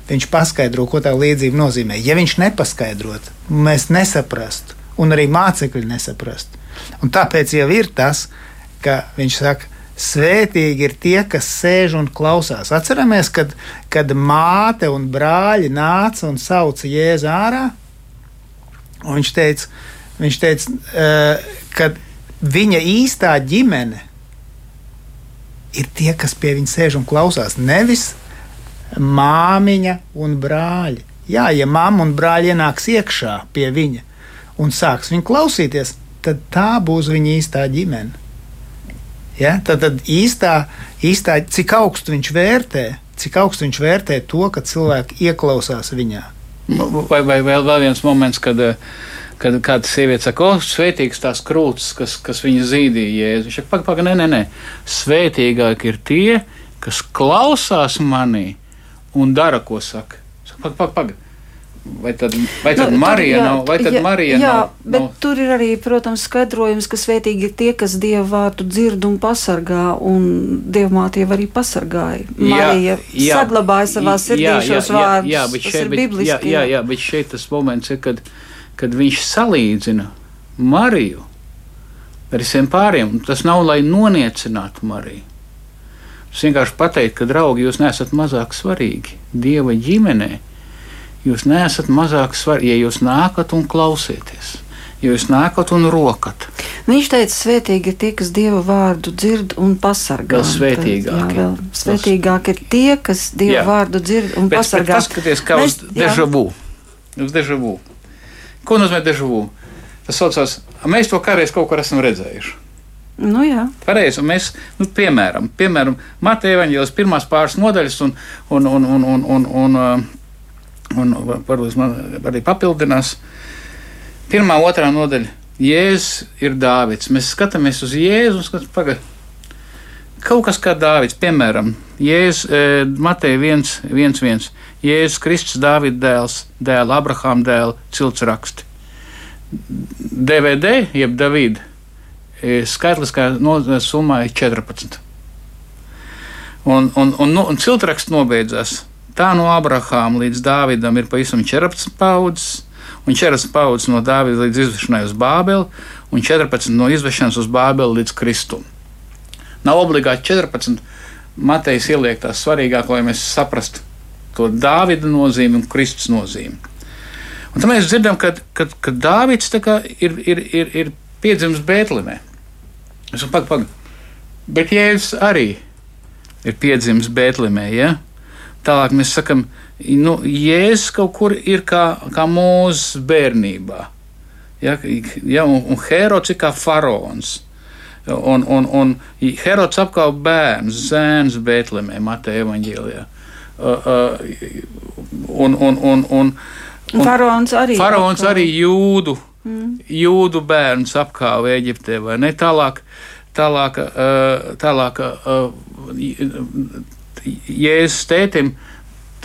[SPEAKER 4] viņš paskaidro, ko tā līdzība nozīmē. Ja viņš nepaskaidrotu, mēs nesaprastu, un arī mācekļi nesaprastu. Un tāpēc jau ir tas, ka viņš saka, Svētīgi ir tie, kas sēž un klausās. Atceramies, kad, kad māte un brāļi nāca un sauca Jēzu ārā. Un viņš teica, viņš teica uh, ka viņa īstā ģimene ir tie, kas pie viņa sēž un klausās. Nevis māmiņa un brāļi. Jā, ja mamma un brāļi ienāks iekšā pie viņa un sāks viņu klausīties, tad tā būs viņa īstā ģimene. Ja? Tad, tad īstā, īstā, cik augstu viņš vērtē, cik augstu viņš vērtē to, ka cilvēki ieklausās viņā.
[SPEAKER 3] Vai, vai vēl, vēl viens moments, kad, eh, kad kāda sieviete saka, o, svētīgs tās krūtis, kas, kas viņa zīdīja. Jēzu." Viņš saka, pagaidi, pagaidi, nē, nē, nē. Svētīgāk ir tie, kas klausās manī un dara, ko saka. Saka, pagaidi, pagaidi. Paga. Vai tad, vai tad
[SPEAKER 2] Nu,
[SPEAKER 3] Marija
[SPEAKER 2] tur, jā,
[SPEAKER 3] nav? Vai tad
[SPEAKER 2] jā,
[SPEAKER 3] Marija
[SPEAKER 2] jā,
[SPEAKER 3] nav?
[SPEAKER 2] bet
[SPEAKER 3] nav?
[SPEAKER 2] tur ir arī, protams, skaidrojums, ka svētīgi ir tie, kas dievu vārdu dzird un pasargā, un dievmāte jau arī pasargāja. Marija
[SPEAKER 3] jā,
[SPEAKER 2] saglabāja savā sirdī šos vārdus.
[SPEAKER 3] Jā, bet šeit, bet,
[SPEAKER 2] bibliski.
[SPEAKER 3] jā, jā, jā, bet šeit tas moments ir, kad, kad viņš salīdzina Mariju ar visiem pāriem. Tas nav, lai noniecinātu Mariju. Tas vienkārši pateikt, ka, draugi, jūs neesat mazāk svarīgi Dieva ģimenē. Jūs neesat mazāk svarīgi, ja jūs nākat un klausieties. Ja jūs nākat un rokat,
[SPEAKER 2] Viņš teica, svētīgi ir tie, kas dievu vārdu dzird un pasargā.
[SPEAKER 3] Vēl svētīgāki.
[SPEAKER 2] Tad, jā, vēl svētīgāk ir tie, kas dievu
[SPEAKER 3] Jā.
[SPEAKER 2] vārdu dzird un
[SPEAKER 3] Bet, bet
[SPEAKER 2] pasargā.
[SPEAKER 3] paskatieties, kā uz
[SPEAKER 2] Mēs- jā.
[SPEAKER 3] dežavu. Uz dežavu. Ko nozīmē dežavu? Tas saucās, mēs to kādreiz kaut kur esam redzējuši.
[SPEAKER 2] Nu, jā.
[SPEAKER 3] Pareizi, un mēs, nu, piemēram, piemēram Mateja evaņģēlis pirmās pāris nodaļas, un, un, un, un, un, un, un, uh, un varbūt man arī papildinās. Pirmā, otrā nodaļa. Jēzus ir Dāvids. Mēs skatāmies uz Jēzu un skatāmies, pagaidi. Kaut kas kā Dāvids, piemēram, Jēzus, e, Mateja 1, 1, 1. Jēzus Kristus, Dāvida dēls, dēls, Abrahām dēls, cilts raksti. DVD, jeb Davida, e, skaitliskā summa ir 14. Un, un, un, nu, un ciltraksts nobeidzās. Tā no Abrahāma līdz Dāvidam ir pavisam 14 paudzes, un 14 paudzes no Dāvida līdz izvešanai uz Bābeli, un 14 no izvešanas uz Bābeli līdz Kristum. Nav obligāti 14. Matejs ieliek tās svarīgāk, lai mēs saprastu to Dāvida nozīmi un Kristus nozīmi. Un tad mēs dzirdam, ka, ka, ka Dāvids ir, ir, ir, ir piedzimis Bēltlemē. Es saku, pagaidi, pagaidi. Bet Jēzus arī ir piedzimis Bēltlemē. Ja? Tālāk mēs sakām, nu, Jēzus kaut kur ir kā, kā mūzes bērnībā. Ja, ja, un, un Herods ir kā faraons. Un, un, un Herods apkalpo bērnu, zēns Bēltlemē, Mateja evaņģēlijā. uh, un, un, un, un,
[SPEAKER 2] Un Faraons arī.
[SPEAKER 3] Faraons
[SPEAKER 2] apkāva.
[SPEAKER 3] arī jūdu, mm. jūdu bērnus apkāva Eģiptē, vai ne? Tālāk, tālāk, uh, tālāk uh, Jēzus tētim,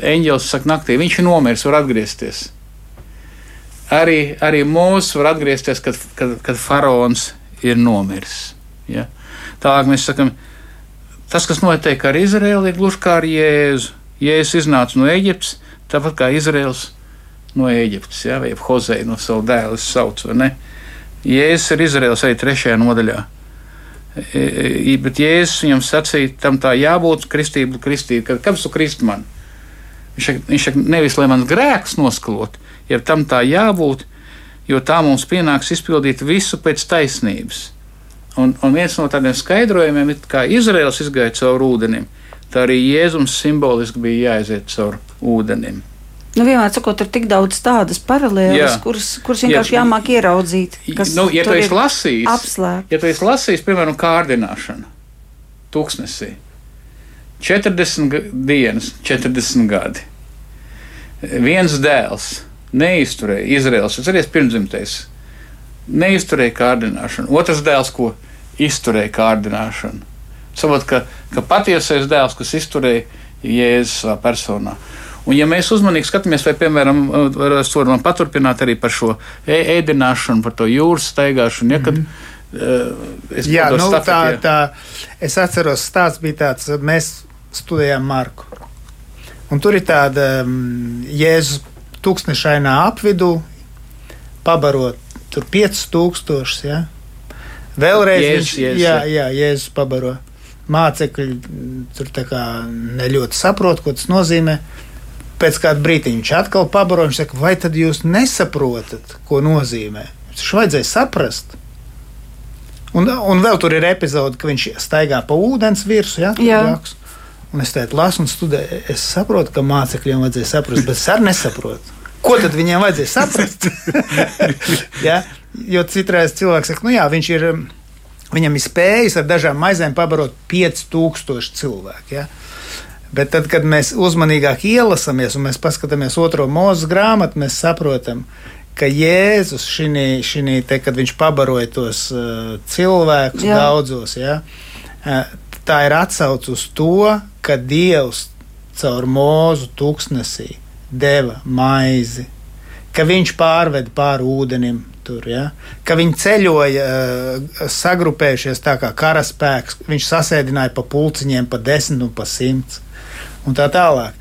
[SPEAKER 3] eņģēlis saka naktī, viņš ir nomiris, var atgriezties. Arī, arī mūsu var atgriezties, kad, kad, kad faraons ir nomiris. Ja? Tālāk mēs sakām, tas, kas notiek ar Izraēlu, ir gluži kā ar Jēzu. Jēzus iznāca no Eģiptes, tāpat kā Izraels no Eģiptes, ja? vai Hozei no savu dēlu sauc? Jēzus ir Izraels arī trešajā nodaļā. E, e, Bet Jēzus viņam sacīja, tam tā jābūt kristību, kristību, kad kāpēc tu kristi man? Viņš saka, viņš saka, nevis lai mans grēks noskalot, ja tam tā jābūt, jo tā mums pienāks izpildīt visu pēc taisnības. Un, un viens no tādiem skaidrojumiem ir, kā Izraels izgāja cauri ūdenim, tā arī Jēzums simboliski bija jāiziet cauri ūdenim.
[SPEAKER 2] Nu, vienmēr sakot, ir tik daudz tādas paralēlas, kuras, kuras vienkārši
[SPEAKER 3] Jā.
[SPEAKER 2] jāmāk ieraudzīt. Kas
[SPEAKER 3] Nu, ja tu esi lasījis,
[SPEAKER 2] apslēpts.
[SPEAKER 3] ja tu esi lasījis, piemēram, kārdināšanu, tūkstnesī, 40 ga- dienas, 40 gadi. Viens dēls neizturēja, Izraels, atceries, pirmdzimtais, neizturēja kārdināšanu. Otrs dēls, ko izturēja kārdināšanu. Saprot, ka, ka patiesais dēls, kas izturēja Jēzus savā personā. Un, ja mēs uzmanīgi skatāmies, vai, piemēram, varam varam paturpināt arī par šo ēdināšanu, par to jūras staigāšanu, ja, kad uh, es
[SPEAKER 4] Jā, nu, tā,
[SPEAKER 3] stafeti,
[SPEAKER 4] tā, es atceros, stāsts bija tāds, mēs studējām Marku. Un tur ir tāda um, Jēzus tūkstošainā apvidū, pabarot tur 5000. Ja? Vēlreiz
[SPEAKER 3] Jēzus,
[SPEAKER 4] viņš
[SPEAKER 3] Jēzus,
[SPEAKER 4] jā,
[SPEAKER 3] jā.
[SPEAKER 4] jā, Jēzus pabaro. Mācekļi mm, tur tā kā ne ļoti saprot, ko tas nozīmē. Pēc kāda brīdi viņš atkal pabaro. Viņš saka, vai tad jūs nesaprotat, ko nozīmē? Viņš vajadzēja saprast. Un, un vēl tur ir epizode, ka viņš staigā pa ūdens virsmu. Ja,
[SPEAKER 2] Jā.
[SPEAKER 4] blakus. un es tādu lasu un studēju. Es saprotu, ka mācekļiem vajadzēja saprast, bet es arī nesaprotu. Ko tad viņiem vajadzēja saprast? ja? Jo citreiz cilvēks saka, nu jā, viņš ir. um, Viņam ir spējas ar dažām maizēm pabarot 5000 cilvēku. Ja? Bet tad, kad mēs uzmanīgāk ielasāmies un mēs paskatāmies otro mūža grāmatu, mēs saprotam, ka Jēzus šī te, kad viņš pabaroja tos uh, cilvēkus
[SPEAKER 2] Jā.
[SPEAKER 4] daudzos, ja, uh, tā ir atsauce uz to, ka Dievs caur mūzu tūkstnesī deva maizi, ka viņš pārveda pāri ūdenim. Tur, ja? Ka viņi ceļoja, uh, sagrupējušies tā kā karaspēks. Viņš sasēdināja pa pulciņiem, pa desmit un pa simts un tā tālāk.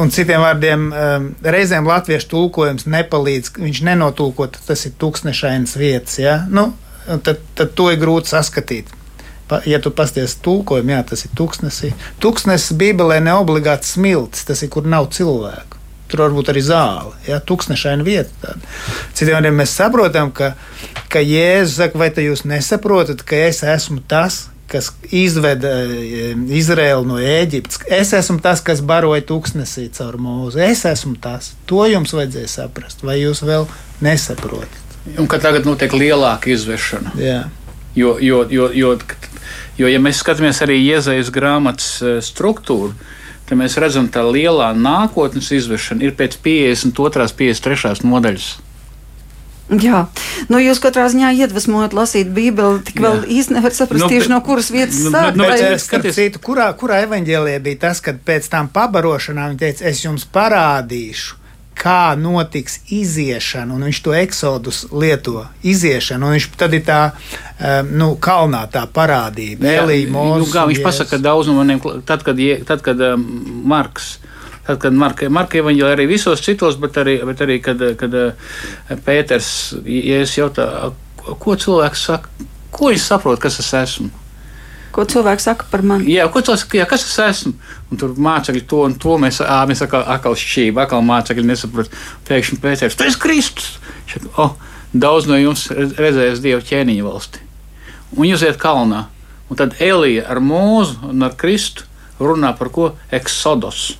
[SPEAKER 4] Un citiem vārdiem, um, reizēm latviešu tulkojums nepalīdz. Viņš nenotulko, tas ir tūkstošainas vietas. Ja? Nu, tad, tad to ir grūti saskatīt. Ja tu pasties tulkojumu, jā, tas ir tūkstnesī. Tūkstnesis Bībelē ne obligāti smilts, tas ir, kur nav cilvēku. Tur var būt arī zāle, ja tūkstošaina vieta. Tāda. Citiem vārdiem mēs saprotam, ka, ka Jēzus saka, vai te jūs nesaprotat, ka es esmu tas, kas izveda eh, Izraēlu no Ēģiptes. Es esmu tas, kas baroja tūkstnesī caur mūzu. Es esmu tas. To jums vajadzēja saprast, vai jūs vēl nesaprotat.
[SPEAKER 3] un ka tagad notiek lielāka izvešana.
[SPEAKER 4] Jā.
[SPEAKER 3] Jo, jo, jo, jo, jo, ja mēs skatāmies arī iezaļas grāmatas eh, struktūru, tad mēs redzam, ka tā lielā nākotnes izvešana ir pēc 52. un 53. nodaļas.
[SPEAKER 2] Jā, nu jūs katrā ziņā iedvesmojat lasīt Bībeli, tik vēl
[SPEAKER 3] Jā.
[SPEAKER 2] īsti nevar saprast
[SPEAKER 3] Nu,
[SPEAKER 2] tieši no kuras vietas
[SPEAKER 3] nu,
[SPEAKER 2] sākt.
[SPEAKER 3] nu,
[SPEAKER 2] vai-
[SPEAKER 3] bet, eh, skaties-
[SPEAKER 4] citu, kurā, kurā evanģēlijā bija tas, kad pēc tam pabarošanām viņš teica, es jums parādīšu, kā notiks iziešana, un viņš to eksodus lieto iziešanu, un viņš tad ir tā, um, nu, kalnā tā parādība, Elija,
[SPEAKER 3] nu,
[SPEAKER 4] Mozus.
[SPEAKER 3] kā
[SPEAKER 4] un
[SPEAKER 3] viņš pasaka
[SPEAKER 4] Jēzus.
[SPEAKER 3] daudz no maniem, tad, kad, tad, kad um, Marks. Tad, kad Marka, Marka evanģēlē arī visos citos, bet arī, bet arī kad, kad uh, Pēters, ja es jautā, ko cilvēks saka, ko viņš saprot, kas es esmu?
[SPEAKER 2] Ko cilvēks saka par mani?
[SPEAKER 3] Jā, ko cilvēks saka, jā, kas es esmu? Un tur mācekļi to un to mēs, ā, mēs atkal, atkal šķīvi, atkal mācekļi nesaprot. Pēkšņi Pēters, tu esi Kristus! Viņš Saka, oh, daudz no jums redz- redzēs Dievu ķēniņu valsti. Un jūs iet kalnā. Un tad Elija ar mūzu un ar Kristu runā par ko? Eksodos.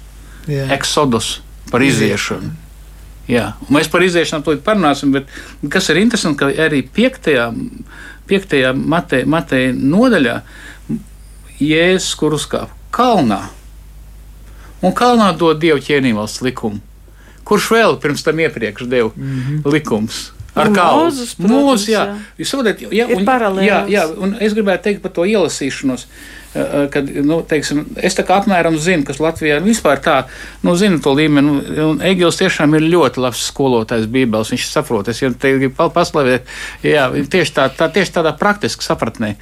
[SPEAKER 4] Jā.
[SPEAKER 3] Eksodus par iziešanu. Jā, un mēs par iziešanu tūlīt parunāsim, bet kas ir interesanti, ka arī 5. 5. Mateja Mate nodaļā Jēzus, kur uzkāpa kalnā, un kalnā dod dievu ķēnīvalsts likumu. Kurš vēl pirms tam iepriekš deva mm -hmm. likums? Ar kādu
[SPEAKER 2] protams, jā.
[SPEAKER 3] Jūs saprotat, jā, un, jā, jā, un es gribētu teikt par to ielasīšanos. eh, eh, Kad, nu, teiksim, es tā kā apmēram zinu, kas Latvijā vispār tā, nu, zinu to līmeni. un- Egils tiešām ir ļoti labs skolotājs Bībeles. Viņš saprot, es jau te gribu pa- paslavēt, jā, tieši, tā, tā, tieši tādā praktiski sapratnē.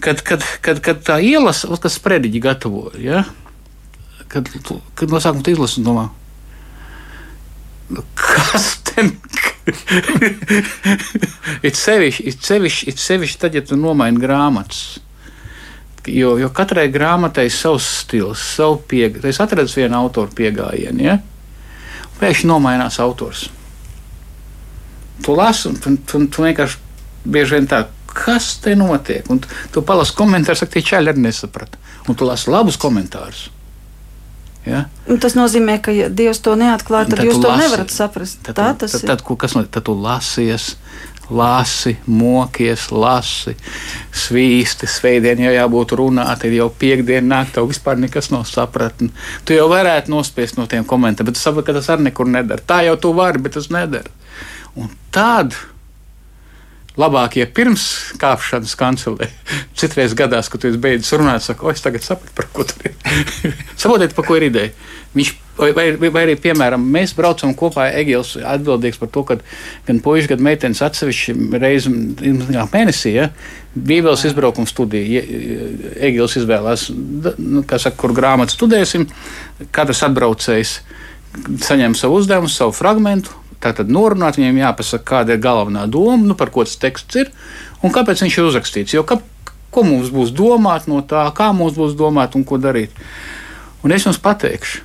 [SPEAKER 3] Kad, kad, kad, kad tā ielasa, ot, kas sprediķi gatavoja, ja? kad, kad no sākuma tu izlasi un domā, nu, kas ten ir sevišķi, it sevišķi, it sevišķi tad, ja tu nomaini grāmatas. Jo, jo katrai grāmatai ir savs stils, savu pieeja. Es atradu vienu autoru piegājienu, ja? pēkšņi nomainās autors. Tu lasi, un tu, tu, tu vienkārši bieži vien tā, kas te notiek? Un tu, tu palasi komentārus, saka, tie čaļi arī nesaprata. Un tu lasi labus komentārus. Ja?
[SPEAKER 2] Un Tas nozīmē, ka, ja Dievs to neatklāja, tad, tad jūs to
[SPEAKER 3] lasi.
[SPEAKER 2] nevarat saprast.
[SPEAKER 3] Tad,
[SPEAKER 2] Tā tas
[SPEAKER 3] tad,
[SPEAKER 2] ir.
[SPEAKER 3] tad, ko- kas tad tu lasies, lasi, mokies, lasi, svīsti, svētdien jau jābūt runāt, ir jau piekdiena nāk, tev vispār nekas nav sapratni. Tu jau varētu nospiest no tiem komentāriem, bet tu saproti, ka tas arī nekur nedara. Tā jau tu vari, bet tas nedara. Un tad labāk, ja pirms kāpšanas kancelē, citreiz gadās, kad tu esi beidzis runāt, saka, o, es tagad sapratu, par ko tur ir. Saprotiet, par ko ir ideja. Viņš, vai, vai, vai arī, piemēram, mēs braucam kopā, Egils atbildīgs par to, ka gan puikas, gan meitenes atsevišķi reizi jā, mēnesī, ja, Bībeles izbraukuma studija, Egils izvēlās, nu, saka, kur grāmatu studēsim, katrs atbraucējs saņem savu uzdevumu, savu fragmentu. Tātad norunāt, viņiem jāpasaka, kāda ir galvenā doma, nu, par ko tas teksts ir un kāpēc viņš ir uzrakstīts. Jo, ka, ko mums būs domāt no tā, kā mums būs domāt un ko darīt. Un es jums pateikšu,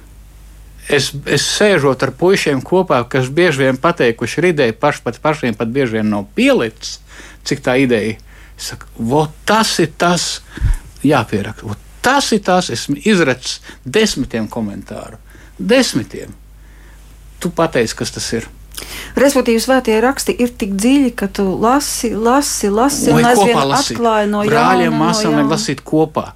[SPEAKER 3] es, es sēžot ar puišiem kopā, kas bieži vien pateikuši ir ideja, paši pat pašiem pat bieži vien nav pielicis, cik tā ideja. Es saku, "Vo, tas ir tas, jāpieraksta. Vo, Tas ir tas, esmu izracis desmitiem komentāru. Desmitiem. Tu pateici, kas tas ir.
[SPEAKER 2] Respektīvi, svētie raksti ir tik dziļi, ka tu lasi, lasi, lasi un aizvien atklāji no
[SPEAKER 3] Brāļiem,
[SPEAKER 2] jauna.
[SPEAKER 3] māsām
[SPEAKER 2] no
[SPEAKER 3] vajag lasīt kopā.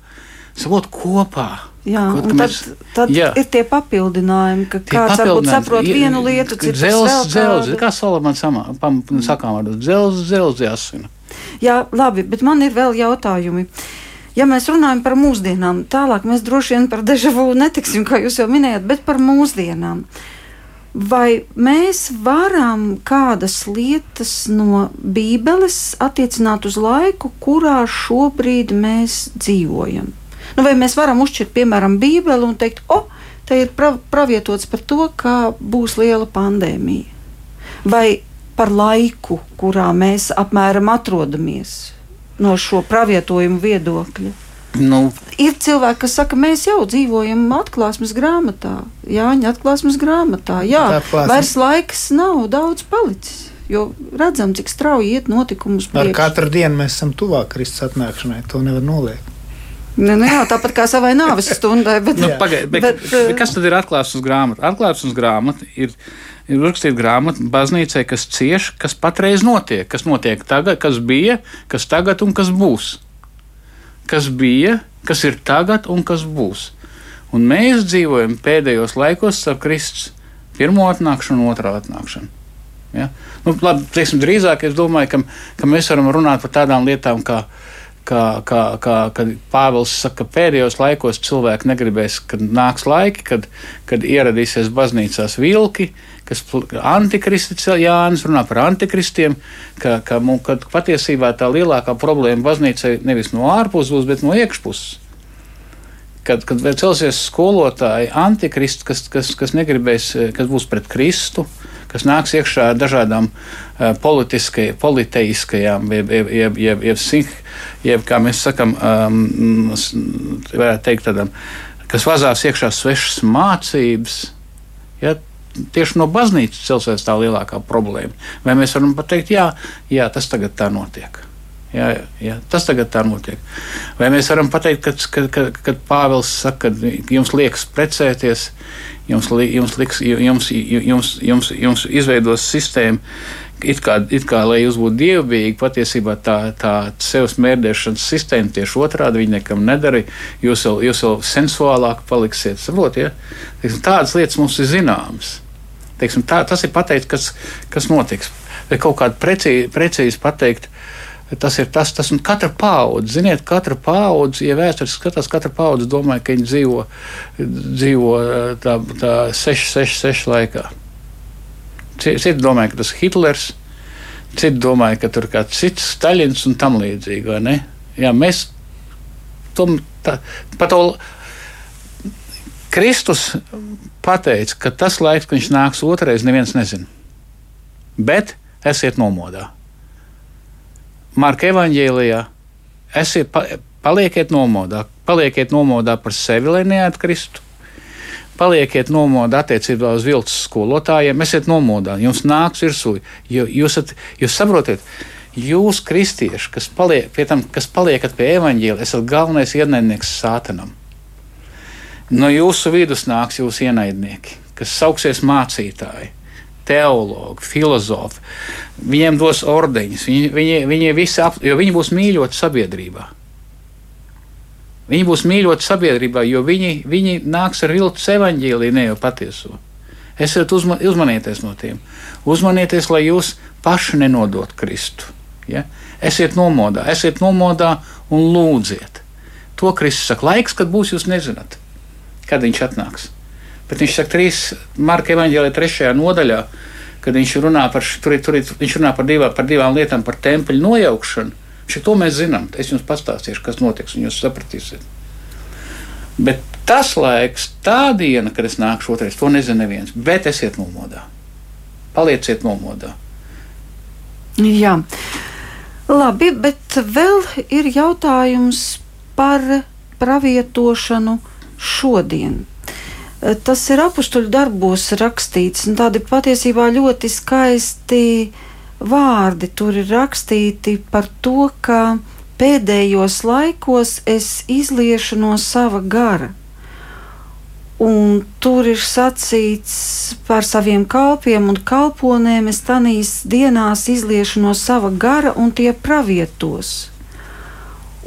[SPEAKER 3] Savot kopā.
[SPEAKER 2] Jā,
[SPEAKER 3] Kaut,
[SPEAKER 2] tad,
[SPEAKER 3] mēs-
[SPEAKER 2] tad
[SPEAKER 3] Jā.
[SPEAKER 2] ir tie papildinājumi, ka
[SPEAKER 3] Tie
[SPEAKER 2] kāds varbūt saprot vienu lietu, cits
[SPEAKER 3] Dzels, dzels, kā Salamans sakām vārdu, dzels, dzels, jāsina.
[SPEAKER 2] Jā, labi, bet man ir vēl jautājumi. Ja mēs runājam par mūsdienām, tālāk mēs droši vien par dežavu netiksim, kā jūs jau minējat, bet par mūsdienām. Vai mēs varam kādas lietas no Bībeles attiecināt uz laiku, kurā šobrīd mēs dzīvojam? Nu, vai mēs varam uzšķirt, piemēram, Bībeli un teikt, o, te ir prav pravietots par to, ka būs liela pandēmija? Vai par laiku, kurā mēs apmēram atrodamies no šo pravietojumu viedokļa?
[SPEAKER 3] Nu,
[SPEAKER 2] Ir cilvēki, kas saka, mēs jau dzīvojam atklāsmes grāmatā, Jāņa atklāsmes grāmatā. Jā,
[SPEAKER 4] Atklāsmes.
[SPEAKER 2] vairs laiks nav daudz palicis, jo redzam, cik strauji iet notikums.
[SPEAKER 4] Ar katru dienu mēs esam tuvāk Kristus atnākšanai. To nevar noliegt.
[SPEAKER 2] Nu, nu, jā, tāpat kā savai nāves stundai. Bet,
[SPEAKER 3] nu, pagaid, bet,
[SPEAKER 2] Bet,
[SPEAKER 3] bet,
[SPEAKER 2] eh,
[SPEAKER 3] kas tad ir atklāsmes grāmata? Atklāsmes grāmata ir, ir uzrakstīta grāmata baznīcai, kas cieš, kas patreiz notiek. Kas notiek tagad, kas bija, kas tagad un kas būs. Kas bija, kas ir tagad un kas būs. Un mēs dzīvojam pēdējos laikos starp Kristus pirmo atnākšanu un otrā atnākšanu. Ja? Nu, labi, teiksim, drīzāk es domāju, ka, ka mēs varam runāt par tādām lietām, kā, kā, kā, kā kad Pāvils saka, ka pēdējos laikos cilvēki negribēs, kad nāks laiki, kad, kad ieradīsies baznīcās vilki, kas antikristi cel Jānis runā par antikristiem, ka, ka, ka patiesībā tā lielākā problēma baznīcai nevis no ārpuses būs, bet no iekšpuses kad, kad celsies skolotāji, antikristi, kas, kas, kas negribēs, eh, kas būs pret Kristu, kas nāks iekšā ar dažādām uh, politiskajām, politeiskajām, jeb, jeb, jeb, jeb, jeb, sink, jeb kā mēs sakam, um, s- varētu teikt, tādām, kas vazās iekšā svešas mācības. Ja, Tieši no baznīcas celsies tā lielākā problēma. Vai mēs varam pateikt, jā, jā tas tagad tā notiek. Jā, jā, tas tagad tā notiek. Vai mēs varam pateikt, kad, kad, kad, kad Pāvils saka, ka jums liekas precēties, jums, li- jums, liks, jums, jums, jums, jums izveidos sistēmu, it kā, it kā lai jūs būtu dievbijīgi, patiesībā tā, tā sev smērdēšanas sistēma tieši otrādi viņa nekam nedara. Jūs vēl, jūs vēl sensuālāk paliksiet. Saprot, ja? Teiksim, tādas lietas mums ir zināmas. Teiksim, tā, tas ir pateikts, kas, kas notiks. Vai kaut kādā precīzi, precīzi pateikt, tas ir tas, tas un katra paudze. Ziniet, katra paudze, ja vēsturiski skatās, katra paudze domāja, ka viņi dzīvo, dzīvo tā, tā 6, 6, 6 laikā. Citi domāja, ka tas ir Hitlers, citi domāja, ka tur kāds cits Staļins un tam līdzīgi. Jā, mēs tā, pa to Kristus pateica, ka tas laiks, kad viņš nāks otrais, neviens nezina. Bet esiet nomodā. Marka evanģēlijā esiet, palieciet nomodā, palieciet nomodā par sevi, lai neatkristu. Palieciet nomodā attiecībā uz viltus skolotājiem, esiet nomodā, jums nāks virsū. Jūs, jūs saprotat, jūs, kristieši, kas, paliek, tam, kas paliekat pie evaņģēlijas, esat galvenais ienaidnieks sātanam. No jūsu vidus nāks jūsu ienaidnieki, kas sauksies mācītāji, teologi, filozofi. Viņiem dos ordeņus, viņi, viņi, viņi visi ap, jo viņi būs mīļoti sabiedrībā. Viņi būs mīļoti sabiedrībā, jo viņi, viņi nāks ar viltus evaņģēlīju, ne jau patieso. Esiet uzma, uzmanieties no tiem. Uzmanieties, lai jūs paši nenodot Kristu. Ja? Esiet nomodā, esiet nomodā un lūdziet. To Kristus saka, laiks, kad būs, jūs nezināt kad viņš atnāks. Bet viņš saka, 3. Marka evanģēlē, 3. nodaļā, kad viņš runā par, tur, tur, viņš runā par, divā, par divām lietām, par templi nojaukšanu. Viņš to mēs zinām. Es jums pastāstīšu, kas notiks, un jūs sapratīsiet. Bet tas laiks, tā diena, kad es nākšu otrais, to nezina neviens. Bet esiet nomodā. Palieciet nomodā.
[SPEAKER 2] Jā. Labi, bet vēl ir jautājums par pravietošanu šodien. Tas ir apakstuļu darbos rakstīts, un tādi patiesībā ļoti skaisti vārdi tur ir rakstīti par to, ka pēdējos laikos es izliešu no sava gara. Un tur ir sacīts par saviem kalpiem un kalponēm, es tanīs dienās izliešu no sava gara un tie pravietos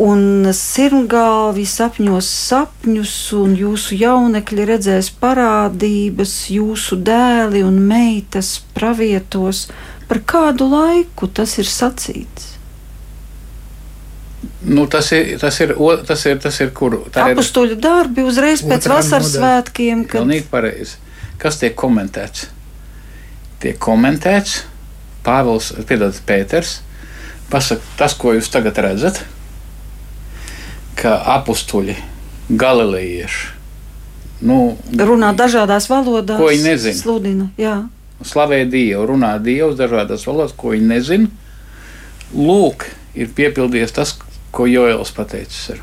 [SPEAKER 2] un sirmgalvi sapņos sapņus, un jūsu jaunekļi redzēs parādības, jūsu dēli un meitas pravietos. Par kādu laiku tas ir sacīts?
[SPEAKER 3] Nu, tas, ir, tas, ir, tas, ir, tas ir kur?
[SPEAKER 2] Tā ir apstuļu darbi uzreiz pēc vasaras svētkiem.
[SPEAKER 3] Kad... Pilnīgi pareizi. Kas tiek komentēts? Tiek komentēts Pāvils, piedod, Pēters. Pasaka, tas, ko jūs tagad redzat, ka apstuļi, galilejieši, nu,
[SPEAKER 2] runā dažādās valodās,
[SPEAKER 3] ko viņi nezina.
[SPEAKER 2] Sludina, jā.
[SPEAKER 3] Slavē Dievu, runā Dievs dažādās valodās, ko viņi nezina. Lūk, ir piepildījies tas, ko Jēlis pateicis. Ir.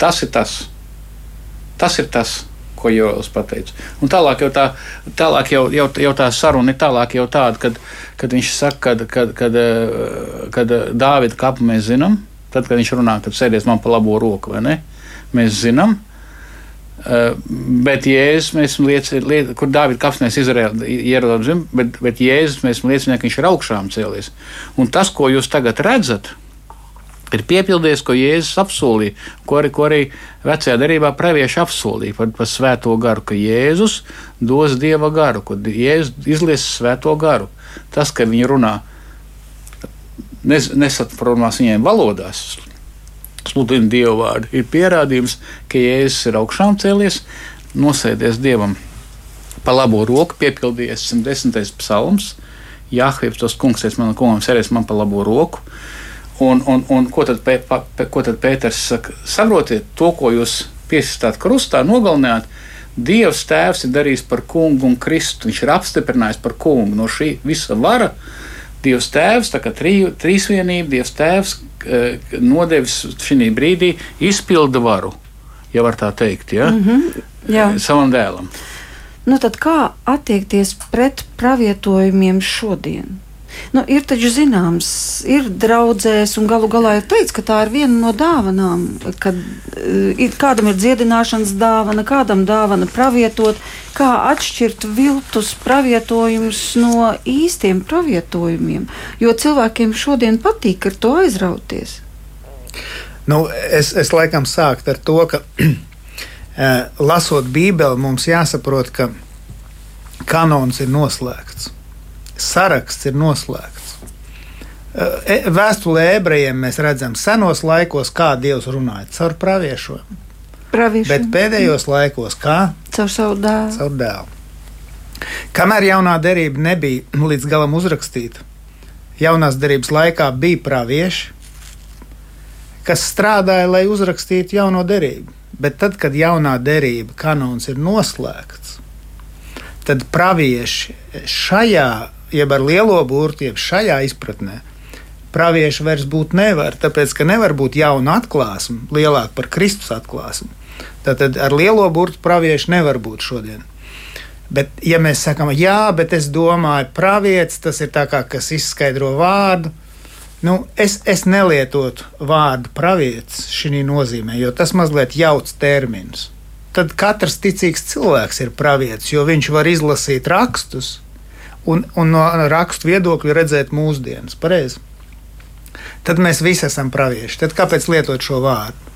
[SPEAKER 3] Tas ir tas. Tas ir tas, ko Jēlis pateica. Un tālāk jau tā, tālāk jau, jau, jau tā saruna ir tālāk jau tāda, kad, kad viņš saka, kad, kad, kad, kad, kad Dāvida kapu mēs zinām, Tad, kad viņš runā, kad sēdies man pa labo roku, vai ne? Mēs zinām. Uh, bet Jēzus mēs liecam, liec, kur Dāvida kapsnēs ieradās zem, bet, bet Jēzus mēs liecinām, ka viņš ir augšām cēlies. Un tas, ko jūs tagad redzat, ir piepildījies, ko Jēzus apsolīja, ko arī, ko arī vecajā darbā pravieši apsolīja par, par svēto garu, ka Jēzus dos dieva garu, ka Jēzus izlies svēto garu. Tas, ka viņi runā nesaprotamās viņiem valodās, sludina dievu vārdu, ir pierādījums, ka Jēzus ir augšām cēlies, nosēdies dievam pa labo roku, piepildījies 110. psalms. Jāhvības tos kungs, es manam kungam sēries man pa labo roku. Un, un, un ko, tad pē, pa, ko tad Pēters saka? Saprotiet, to, ko jūs piesistāt krustā, nogalināt, Dievs Tēvs ir darījis par kungu un Kristu. Viņš ir apstiprinājis par kungu no šī visa vara Dievs Tēvs, tā kā triju, trīsvienība, Dievs Tēvs nodevis šī brīdī izpildu varu, ja var tā teikt, ja? mm -hmm, jā. savam dēlam.
[SPEAKER 2] Nu tad kā attiekties pret pravietojumiem šodien? Nu, ir taču zināms, ir draudzēs, un galu galā ir teikts, ka tā ir viena no dāvanām. Kad uh, ir, kādam ir dziedināšanas dāvana, kādam dāvana pravietot, kā atšķirt viltus pravietojumus no īstiem pravietojumiem. Jo cilvēkiem šodien patīk ar to aizrauties.
[SPEAKER 4] Nu, es, es laikam sāktu ar to, ka eh, lasot Bībeli, mums jāsaprot, ka kanons ir noslēgts saraksts ir noslēgts. E, vēstulē ebrejiem mēs redzam, senos laikos, kā Dievs runāja caur praviešiem. Bet pēdējos laikos, kā?
[SPEAKER 2] Caur savu dēlu.
[SPEAKER 4] Caur dēlu. Kamēr jaunā derība nebija līdz galam uzrakstīta, jaunās derības laikā bija pravieši, kas strādāja, lai uzrakstītu jauno derību. Bet tad, kad jaunā derība kanons ir noslēgts, tad pravieši šajā jeb ar lielo burtu, jeb šajā izpratnē, pravieši vairs būt nevar, tāpēc ka nevar būt jauna atklāsme, lielāka par Kristus atklāsmi. Tātad ar lielo burtu pravieši nevar būt šodien. Bet, ja mēs sakām, jā, bet es domāju, pravietis tas ir tā kā kas izskaidro vārdu, nu, es, es nelietotu vārdu pravietis šī nozīmē, jo tas mazliet jauc terminus. Tad katrs ticīgs cilvēks ir pravietis, jo viņš var izlasīt rakstus, un, un no rakstu viedokļa redzēt mūsdienas. Pareizi. Tad mēs visi esam pravieši. Tad kāpēc lietot šo vārdu?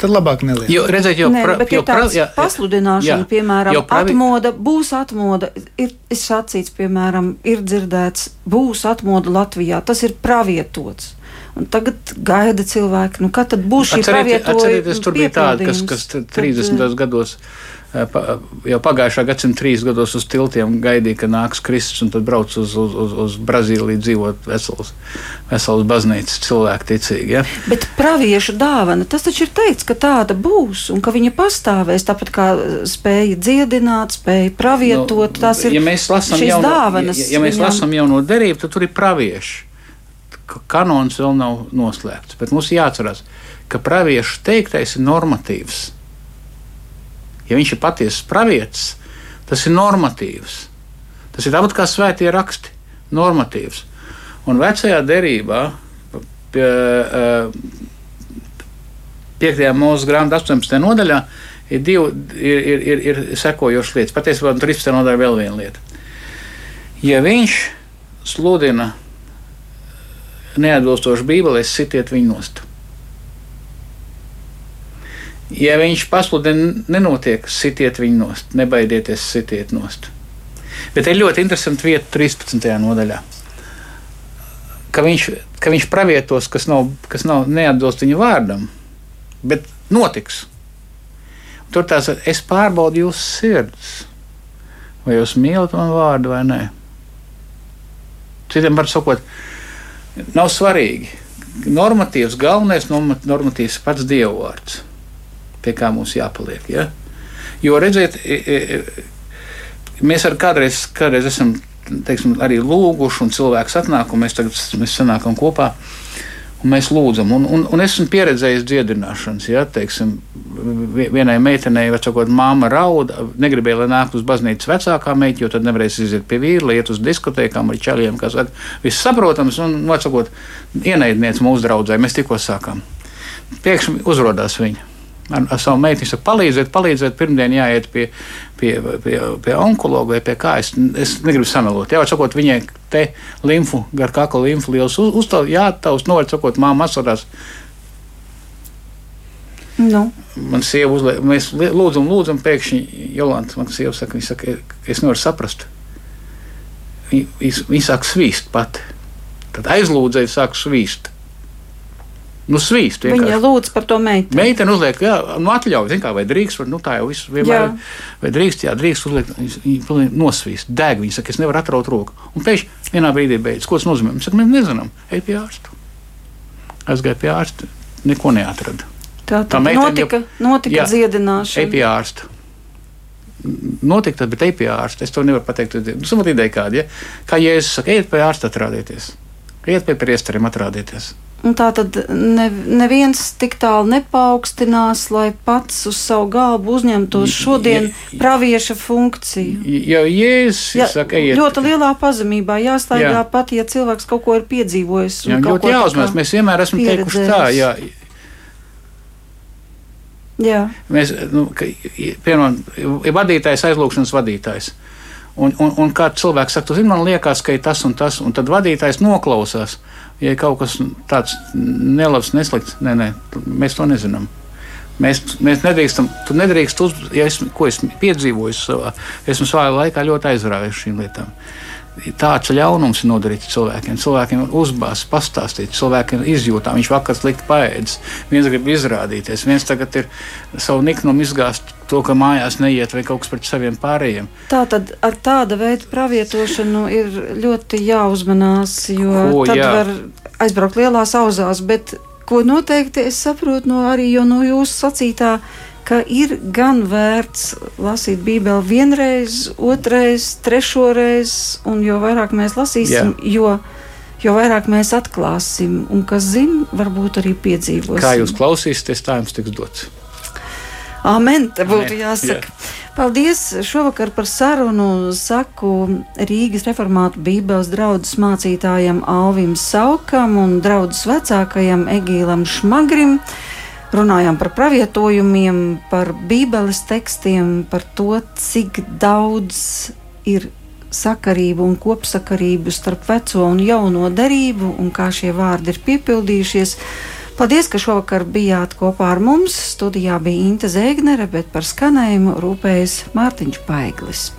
[SPEAKER 4] Tad labāk nelietot.
[SPEAKER 3] Jo, redzēt, jau,
[SPEAKER 2] ir tāds
[SPEAKER 3] jā,
[SPEAKER 2] pasludināšana,
[SPEAKER 3] jā,
[SPEAKER 2] piemēram,
[SPEAKER 3] pravi-
[SPEAKER 2] atmoda, būs atmoda, ir sacīts, piemēram, ir dzirdēts, būs atmoda Latvijā. Tas ir pravietots. Un tagad gaida cilvēki, nu, kad tad būs šī
[SPEAKER 3] Atcerieties, atcerieties, tur bija tādi, kas, kas t-
[SPEAKER 2] Tad,
[SPEAKER 3] 30. gados, eh, pa- jau pagājušā gadsimta 3 gados uz tiltiem gaidīja, ka nāks Kristus, un tad brauc uz, uz, uz, uz Brazīliju dzīvot vesels, vesels baznīcas cilvēki ticīgi. Ja?
[SPEAKER 2] Bet praviešu dāvana, tas taču ir teikts, ka tāda būs un ka viņa pastāvēs. Tāpat kā spēja dziedināt, spēja pravietot, tās ir
[SPEAKER 3] Nu, ja
[SPEAKER 2] šīs
[SPEAKER 3] jauno,
[SPEAKER 2] dāvanas.
[SPEAKER 3] Ja, ja mēs
[SPEAKER 2] viņām.
[SPEAKER 3] lasām jauno derību, tad tur ir pravieši. Ka- Kanons vēl nav noslēgts, bet mums jāatcerās, ka praviešu teiktais ir normatīvs. Ja viņš ir patiesas pravietis, tas ir normatīvs. Tas ir tāpat kā svētie raksti, normatīvs. Un vecajā derībā, pie, uh, 5. mūža grāmatā, 18. nodaļā, ir, divi, ir, ir, ir, ir sekojošas lietas. Patiesībā 13. nodaļā vēl viena lieta. Ja viņš sludina neatbilstoši Bībelē, sitiet viņu nost. Ja viņš pasludina, nenotiek, sitiet viņu nost, nebaidieties, sitiet nost. Bet ir ļoti interesanti vieta 13. nodaļā. Ka viņš, ka viņš pravietos, kas, nav, kas nav neatbilst viņa vārdam, bet notiks. Tur tās es pārbaudu jūsu sirdis. Vai jūs mīlat manu vārdu vai nē? Citiem var sakot, nav svarīgi. Normatīvs, galvenais norma- normatīvs pats dievvvārds, pie kā mums jāpaliek. Ja? Jo redziet, mēs ar kādreiz, kādreiz esam teiksim, arī lūguši, un cilvēks atnāk, un mēs tagad mēs sanākam kopā. Mēs lūdzam, un, un, un esmu pieredzējis dziedināšanas. Ja, teiksim, vi- vienai meitenei, vecākot, māma rauda, negribēja, lai nāk uz baznīcas vecākā meita, jo tad nevarēs iziet pie vīra, iet uz diskotēkām ar čaļiem, kas saka, viss saprotams, un, vecākot, ienaidniec mūsu draudzē, mēs tikko sākām. Pēkšņi uzrādās viņa. Ar, ar savu meitu viņa saka, palīdziet, palīdziet. Pirmdien jāiet pie, pie, pie, pie onkologa vai pie kā. Es, es negribu samelot. Jā, sakot, viņai te limfu, gar kakla limfu liels uzstāv, jātaust, novar, sakot, māma asarās.
[SPEAKER 2] Nu,
[SPEAKER 3] Man sieva uzliek, mēs lūdzam, lūdzam, pēkšņi Jolanta, man sieva saka, viņa saka, es nevaru saprast. Viņa, viņa sāk svīst pati. Tad aizlūdzēji sāk svīst. Nu, svīst.
[SPEAKER 2] viņa
[SPEAKER 3] vienkārši.
[SPEAKER 2] lūdz par to meiteni.
[SPEAKER 3] Meitene uzliek, jā, nu, atļauj, zin kā, vai drīkst, vai, nu, tā jau viss vienmēr.
[SPEAKER 2] Jā.
[SPEAKER 3] Vai drīkst, jā, drīkst uzliek, viņa nosvīst, deg, viņa saka, es nevaru atraut roku. Un pēkšņi vienā brīdī beidzas, ko tas nozīmē. Viņa saka, mēs nezinām, ej pie ārsta. Aizgāja pie ārsta, neko neatrada.
[SPEAKER 2] Tā,
[SPEAKER 3] Tā
[SPEAKER 2] tā
[SPEAKER 3] meitene
[SPEAKER 2] notika,
[SPEAKER 3] jau-
[SPEAKER 2] notika
[SPEAKER 3] Jā. Ej
[SPEAKER 2] dziedināšana.
[SPEAKER 3] pie ārsta. Notika tas, bet ej pie ārsta. Es to nevaru pateikt. Nu, Samat ideja kāda, ja? Kā Jēzus saka, ejiet pie ārsta atrādieties. Ejiet pie priesteriem atrādieties.
[SPEAKER 2] Un tā tad ne, neviens tik tālu nepaukstinās, lai pats uz savu galvu uzņemtos šodien pravieša funkciju.
[SPEAKER 3] Jau Jēzus
[SPEAKER 2] Ja,
[SPEAKER 3] saka, ejiet.
[SPEAKER 2] ļoti lielā pazemībā jāstaigā
[SPEAKER 3] Jā.
[SPEAKER 2] pat, ja cilvēks kaut ko ir piedzīvojis.
[SPEAKER 3] Jā, ļoti
[SPEAKER 2] kā
[SPEAKER 3] Mēs vienmēr esam teikuši tā,
[SPEAKER 2] pieredzējis.
[SPEAKER 3] jā,
[SPEAKER 2] Jā,
[SPEAKER 3] Mēs, nu, ka, piemēram, ir vadītājs, aizlūgšanas vadītājs. Un, un, un kā cilvēks saka, zini, man liekas, ka ir tas un tas, un tad vadītājs noklausās. Ja ir kaut kas tāds nelabs, neslikts, nē, nē, mēs to nezinām. Mēs, mēs nedrīkstam, tu nedrīkst uzbrukt, ja es, ko es piedzīvoju savā, esmu savā laikā ļoti aizrāvies šīm lietām. Tāds ļaunums ir nodarīts cilvēkiem. Cilvēkiem ir uzbāzts, pastāstīts, cilvēkiem ir izjūtām. Viņš vakar slikti paēdis, viens grib izrādīties, viens tagad ir savu niknumu izgāzt to, ka mājās neiet vai kaut kas pret saviem pārējiem.
[SPEAKER 2] tā tad ar tāda veida pravietošanu ir ļoti jāuzmanās, jo
[SPEAKER 3] Ko,
[SPEAKER 2] tad
[SPEAKER 3] jā.
[SPEAKER 2] var aizbraukt lielās auzās. Bet ko noteikti es saprotu no arī no jūsu sacītā, ka ir gan vērts lasīt Bībeli vienreiz, otrreiz, trešoreiz, un jo vairāk mēs lasīsim, jo, jo vairāk mēs atklāsim, un kas zina, varbūt arī piedzīvosim.
[SPEAKER 3] Kā jūs klausīsieties, tā jums tiks dots.
[SPEAKER 2] Amen, te būtu jāsaka. Paldies šovakar par sarunu. Saku Rīgas reformātu Bībeles draudzes mācītājam Alvim Saukam un draudzes vecākajam Egīlam Šmagrim. Runājām par pravietojumiem, par Bībeles tekstiem, par to, cik daudz ir sakarību un kopsakarību starp veco un jauno derību un kā šie vārdi ir piepildījušies. Paldies, ka šovakar bijāt kopā ar mums. Studijā bija Inte Zēgnere, bet par skanējumu rūpējas Mārtiņš Paiglis.